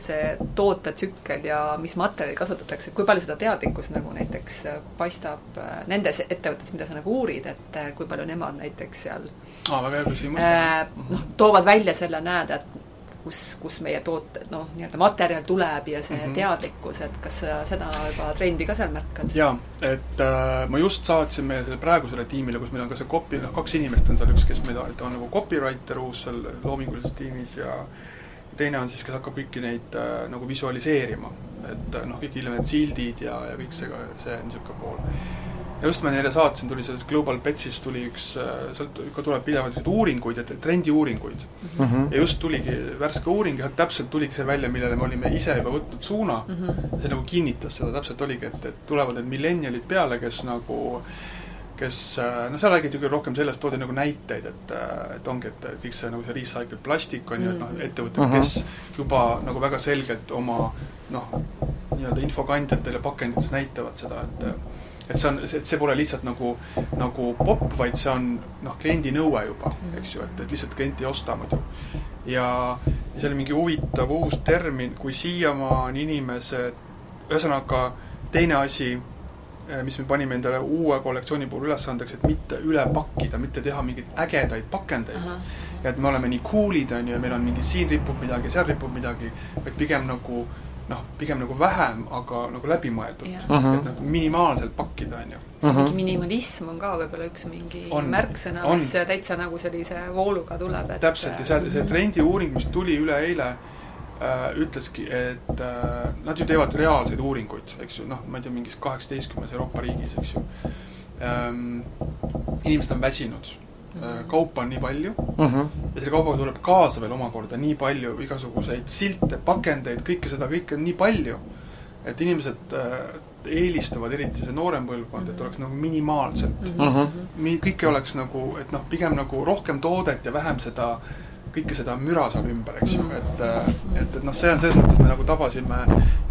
see tootetsükkel ja mis materjali kasutatakse, kui palju seda teadlikkust nagu näiteks äh, paistab äh, nendes ettevõtetes, mida sa nagu uurid, et äh, kui palju nemad näiteks seal aa, väga hea küsimus äh,. noh, toovad välja selle, näed, et kus, kus meie tooted, noh, nii-öelda materjal tuleb ja see mm -hmm. teadlikkus, et kas sa seda juba trendi ka seal märkad? jaa, et äh, ma just saatsin meie selle praegusele tiimile, kus meil on ka see copy, noh, kaks inimest on seal, üks, kes meil on, on nagu copywriter uus seal loomingulises tiimis ja teine on siis, kes hakkab kõiki neid äh, nagu visualiseerima. et äh, noh, kõik hiljem need sildid ja, ja kõik see, see on niisugune pool. ja just ma neile saatsin, tuli sellest Global Petsist tuli üks, äh, sealt ikka tuleb pidevalt niisuguseid uuringuid, et trendiuuringuid mm. -hmm. ja just tuligi värske uuring ja sealt tuligi see välja, millele me olime ise juba võtnud suuna mm. -hmm. see nagu kinnitas seda, täpselt oligi, et, et tulevad need millenialid peale, kes nagu äh, kes äh, no seal räägiti küll rohkem sellest, toodi nagu näiteid, et äh, et ongi, et kõik see nagu see recycled plastik on ju, et noh, mm. ettevõtted, kes juba nagu väga selgelt oma noh, nii-öelda infokandjatele pakendites näitavad seda, et et see on, et see pole lihtsalt nagu, nagu popp, vaid see on noh, kliendi nõue juba, mm. eks ju, et, et lihtsalt klient ei osta muidu. ja, ja see oli mingi huvitav uus termin, kui siiamaani inimesed, ühesõnaga teine asi mis me panime endale uue kollektsiooni puhul ülesandeks, et mitte üle pakkida, mitte teha mingeid ägedaid pakendeid. ja et me oleme nii cool'id, on ju, ja meil on mingi siin ripub midagi, seal ripub midagi, vaid pigem nagu noh, pigem nagu vähem, aga nagu läbimõeldud. et nagu minimaalselt pakkida, on ju. see mingi minimalism on ka võib-olla üks mingi on, märksõna, mis täitsa nagu sellise vooluga tuleb, et täpselt, ja seal see trendiuuring, mis tuli üleeile, äh, ütleski, et äh, nad ju teevad reaalseid uuringuid, eks ju, noh, ma ei tea, mingis kaheksateistkümnes Euroopa riigis, eks ju ähm,. inimesed on väsinud äh,, kaupa on nii palju uh mhm. -huh. ja selle kaubaga tuleb kaasa veel omakorda nii palju igasuguseid silte, pakendeid, kõike seda, kõike on nii palju, et inimesed äh, eelistavad, eriti see noorem põlvkond, et oleks nagu minimaalselt uh. Mhm. -huh. kõik ei oleks nagu, et noh, pigem nagu rohkem toodet ja vähem seda äh, kõike seda müra seal ümber, eks ju, et et, et noh, see on selles mõttes, me nagu tabasime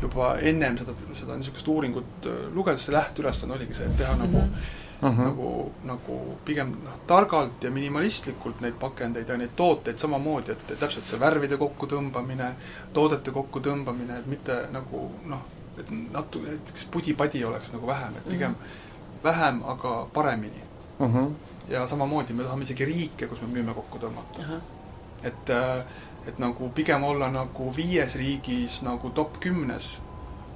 juba ennem seda, seda niisugust uuringut äh, lugedes, see lähteülesanne oligi see, et teha nagu mm -hmm. Uh -huh. nagu, nagu pigem noh, targalt ja minimalistlikult neid pakendeid ja neid tooteid samamoodi, et täpselt see värvide kokkutõmbamine, toodete kokkutõmbamine, et mitte nagu noh, et natuke, näiteks pudi-padi oleks nagu vähem, et pigem mm -hmm. vähem, aga paremini uh. -huh. ja samamoodi me tahame isegi riike, kus me müüme kokku tõmmata uh. -huh et, äh, et nagu pigem olla nagu viies riigis nagu top kümnes,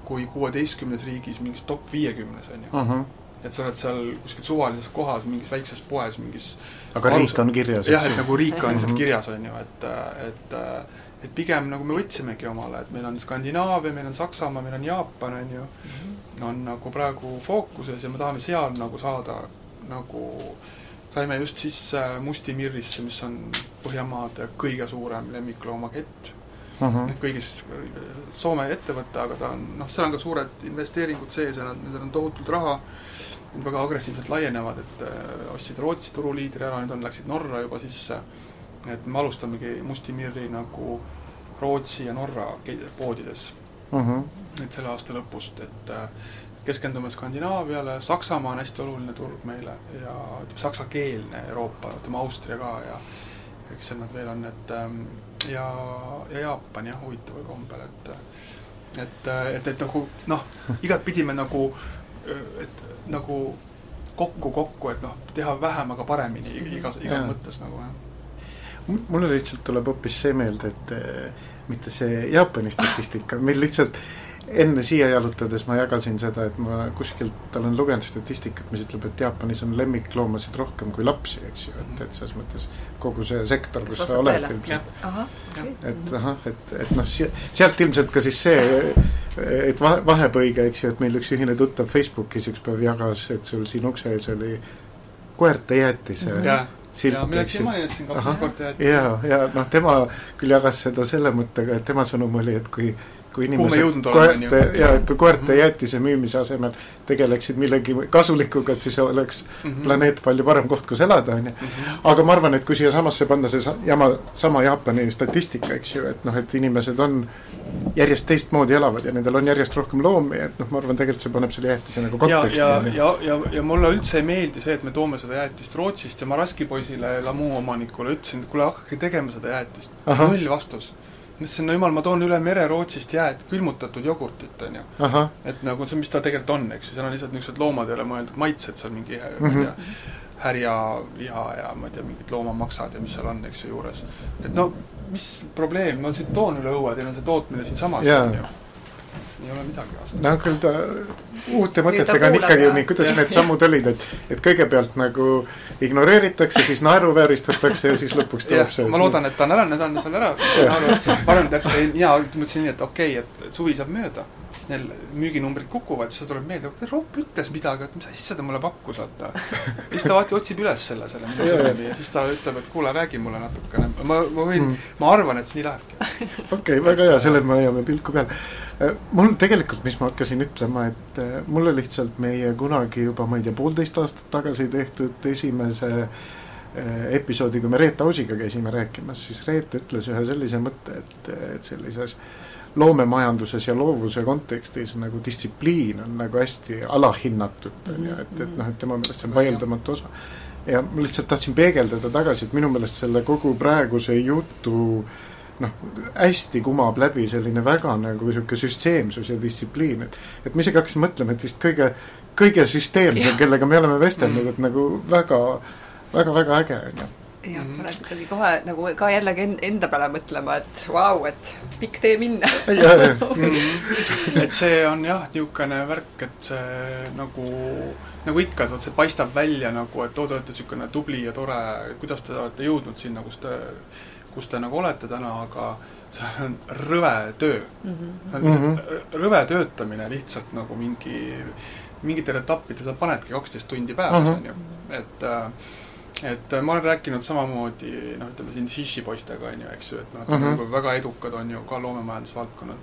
kui kuueteistkümnes riigis mingis top viiekümnes, on ju uh. -huh et sa oled seal kuskil suvalises kohas, mingis väikses poes, mingis aga arus... riik on kirjas? jah, et nagu riik on lihtsalt mhm. kirjas, on ju, et, et et pigem nagu me võtsimegi omale, et meil on Skandinaavia, meil on Saksamaa, meil on Jaapan, on ju, mhm. on nagu praegu fookuses ja me tahame seal nagu saada nagu äh, saime just sisse Musti Mirrisse, mis on Põhjamaade kõige suurem lemmikloomakett uh. -huh. kõigis, Soome ettevõte, aga ta on, noh, seal on ka suured investeeringud sees ja nad, nendel on tohutult raha, nad väga agressiivselt laienevad, et äh, ostsid Rootsi turuliidri ära, nüüd on, läksid Norra juba sisse, et me alustamegi Musti Mirri nagu Rootsi ja Norra poodides uh. -huh. nüüd selle aasta lõpust, et äh, keskendume Skandinaaviale, Saksamaa on hästi oluline turg meile ja ütleme, saksakeelne Euroopa, ütleme Austria ka ja eks seal nad veel on, et ähm, ja, ja Jaapan jah, huvitaval kombel, et et, et, et nagu noh, igatpidi me nagu, et nagu kokku-kokku, et noh, teha vähem, aga paremini igas, igas mõttes nagu jah. Mulle lihtsalt tuleb hoopis see meelde, et eh, mitte see Jaapani statistika, meil lihtsalt enne siia jalutades ma jagasin seda, et ma kuskilt olen lugenud statistikat, mis ütleb, et Jaapanis on lemmikloomasid rohkem kui lapsi, eks ju, et, et selles mõttes kogu see sektor, kus sa oled ilmselt. et ahah, et, et noh, sealt ilmselt ka siis see, et vahe, vahepõige, eks ju, et meil üks ühine tuttav Facebookis üks päev jagas, et sul siin ukse ees oli koerte jäätise silt, eks ju. mina ma jätsin kaks korda jäätise. ja, ja noh, tema küll jagas seda selle mõttega, et tema sõnum oli, et kui kui inimesed koerte, jaa, et kui koerte -hmm. jäätise müümise asemel tegeleksid millegi kasulikuga, et siis oleks mm -hmm. planeet palju parem koht, kus elada, on ju. Mhm. aga ma arvan, et kui siia samasse panna see jama, sama Jaapani statistika, eks ju, et noh, et inimesed on järjest teistmoodi elavad ja nendel on järjest rohkem loomi, et noh, ma arvan, tegelikult see paneb selle jäätise nagu konteksti. ja, ja, ja, ja, ja mulle üldse ei meeldi see, et me toome seda jäätist Rootsist ja ma Raskipoisile, Lamu omanikule ütlesin, et kuule, hakake tegema seda jäätist. null vastus mõtlesin, no jumal, ma toon üle mere Rootsist jääd, külmutatud jogurtit, on ju. et nagu see, mis ta tegelikult on, eks ju, seal on lihtsalt niisugused loomadele mõeldud maitsed seal mingi mm, -hmm. ma mhm. härjaliha ja ma ei tea, mingid loomamaksad ja mis seal on, eks ju, juures. et no mis probleem, ma siit toon üle õue, teil on see tootmine siinsamas yeah., on ju ei ole midagi vastu. no küll ta uute mõtetega on ikkagi nii, kuidas need sammud olid, et et kõigepealt nagu ignoreeritakse, siis naeruvääristatakse ja siis lõpuks tuleb see ma loodan, et ta on ära, need on seal ära, ma arvan, et mina mõtlesin nii, et okei okay,, et suvi saab mööda siis neil müüginumbrid kukuvad, siis tuleb meelde, et Roop ütles midagi, et mis asja ta mulle pakkus, vaata. siis ta vaata otsib üles selle, selle sõnumi ja siis ta ütleb, et kuule, räägi mulle natukene. ma, ma võin mm., ma arvan, et see nii lähebki. okei okay,, väga hea, sellele me hoiame pilku peal. Äh, mul tegelikult, mis ma hakkasin ütlema, et äh, mulle lihtsalt meie kunagi juba, ma ei tea, poolteist aastat tagasi tehtud esimese äh, episoodi, kui me Reet Ausiga käisime rääkimas, siis Reet ütles ühe sellise mõtte, et, et sellises äh, loomemajanduses ja loovuse kontekstis nagu distsipliin on nagu hästi alahinnatud, on ju, et, et noh, et tema meelest see on vaieldamatu osa. ja ma lihtsalt tahtsin peegeldada tagasi, et minu meelest selle kogu praeguse jutu noh, hästi kumab läbi selline väga nagu niisugune süsteemsus ja distsipliin, et et ma isegi hakkasin mõtlema, et vist kõige, kõige süsteemsem, kellega me oleme vestelnud, mm. et nagu väga, väga, väga äge, on ju jah mm, -hmm. paned ikkagi kohe nagu ka jällegi enda peale mõtlema, et vau wow,, et pikk tee minna mm. et see on jah, niisugune värk, et see nagu, nagu ikka, et vot see paistab välja nagu, et oo, te olete niisugune tubli ja tore, kuidas te olete jõudnud sinna, kus te, kus te nagu olete täna, aga see on rõve töö mm. -hmm. rõve töötamine lihtsalt nagu mingi, mingitel etappidel sa panedki kaksteist tundi päevas mm, -hmm. on ju, et äh, et äh, ma olen rääkinud samamoodi noh, ütleme siin Shishi poistega, on ju, eks ju, et noh, et -huh. nagu väga edukad on ju ka loomemajandusvaldkonnad.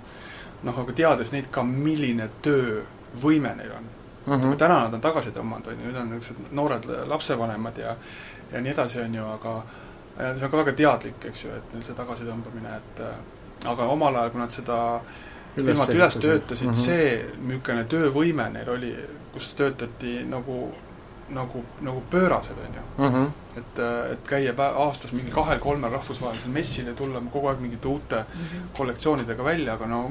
noh, aga teades neid ka, milline töövõime neil on uh. -huh. täna nad on tagasi tõmmanud, on ju, nüüd on niisugused noored lapsevanemad ja ja nii edasi, on ju, aga see on ka väga teadlik, eks ju, et neil see tagasitõmbamine, et äh, aga omal ajal, kui nad seda ilmalt üles töötasid uh, -huh. see niisugune töövõime neil oli, kus töötati nagu nagu, nagu pöörased, on ju mm. -hmm. et, äh, et käia aastas mingi kahel-kolmel rahvusvahelisel messil ja tulla kogu aeg mingite uute mm -hmm. kollektsioonidega välja, aga no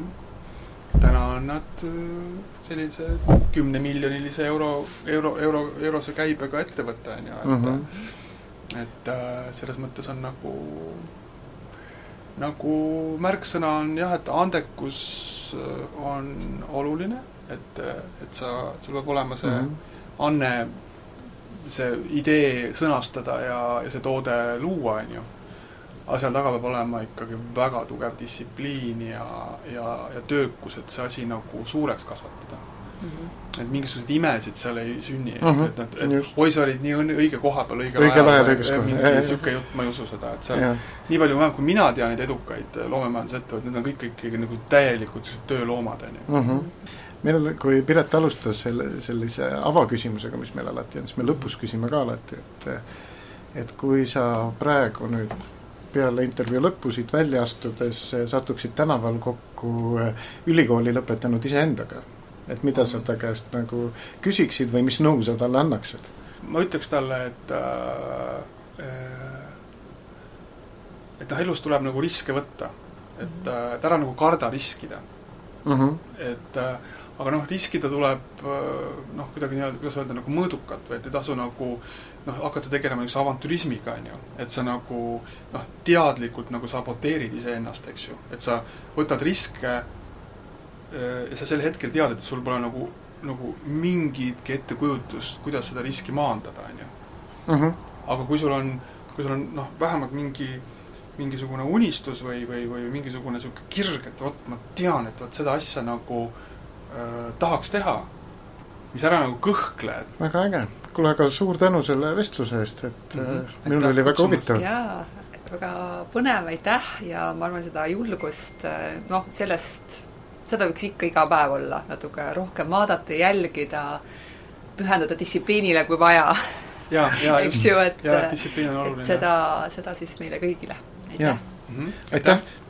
täna on nad äh, sellise kümnemiljonilise euro, euro, euro, eurose käibega ettevõte, on ju, et mm -hmm. et äh, selles mõttes on nagu nagu märksõna on jah, et andekus on oluline, et, et sa, sul peab olema see mm -hmm. anne see idee sõnastada ja, ja see toode luua, on ju. aga seal taga peab olema ikkagi väga tugev distsipliin ja, ja, ja töökus, et see asi nagu suureks kasvatada mm. -hmm. et mingisuguseid imesid seal ei sünni mm, -hmm. et, et, et, et oi, sa olid nii õnne, õige koha peal õige õige ajal, mingi niisugune jutt, ma ei usu seda, et seal ja. nii palju vähemalt, kui mina tean neid edukaid loomemajandusettevõtteid, need on kõik ikkagi nagu täielikud tööloomad, on ju mhm meil, kui Piret alustas selle, sellise avaküsimusega, mis meil alati on, siis me lõpus küsime ka alati, et et kui sa praegu nüüd peale intervjuu lõppu siit välja astudes satuksid tänaval kokku ülikooli lõpetanud iseendaga, et mida sa ta käest nagu küsiksid või mis nõu sa talle annaksid? ma ütleks talle, et äh, et noh, elus tuleb nagu riske võtta. et, äh, et ära nagu karda riskida mm. -hmm. et äh, aga noh, riskida tuleb noh, kuidagi nii-öelda, kuidas öelda, nagu mõõdukalt või et ei tasu nagu noh, hakata tegelema niisuguse avantürismiga, on ju. et sa nagu noh, teadlikult nagu saboteerid iseennast, eks ju. et sa võtad riske ja sa sel hetkel tead, et sul pole nagu, nagu mingitki ettekujutust, kuidas seda riski maandada, on ju. Mhm. aga kui sul on, kui sul on noh, vähemalt mingi mingisugune unistus või, või, või mingisugune niisugune kirg, et vot ma tean, et vot seda asja nagu äh, tahaks teha, mis ära nagu kõhkle. väga äge. kuule, aga suur tänu selle vestluse eest, et mm -hmm. minul oli väga huvitav. jaa, väga põnev, aitäh ja ma arvan, seda julgust, äh, noh, sellest, seda võiks ikka iga päev olla, natuke rohkem vaadata, jälgida, pühenduda distsipliinile, kui vaja. eks ju, et, et seda, seda siis meile kõigile aitäh! -hmm. aitäh! aitäh.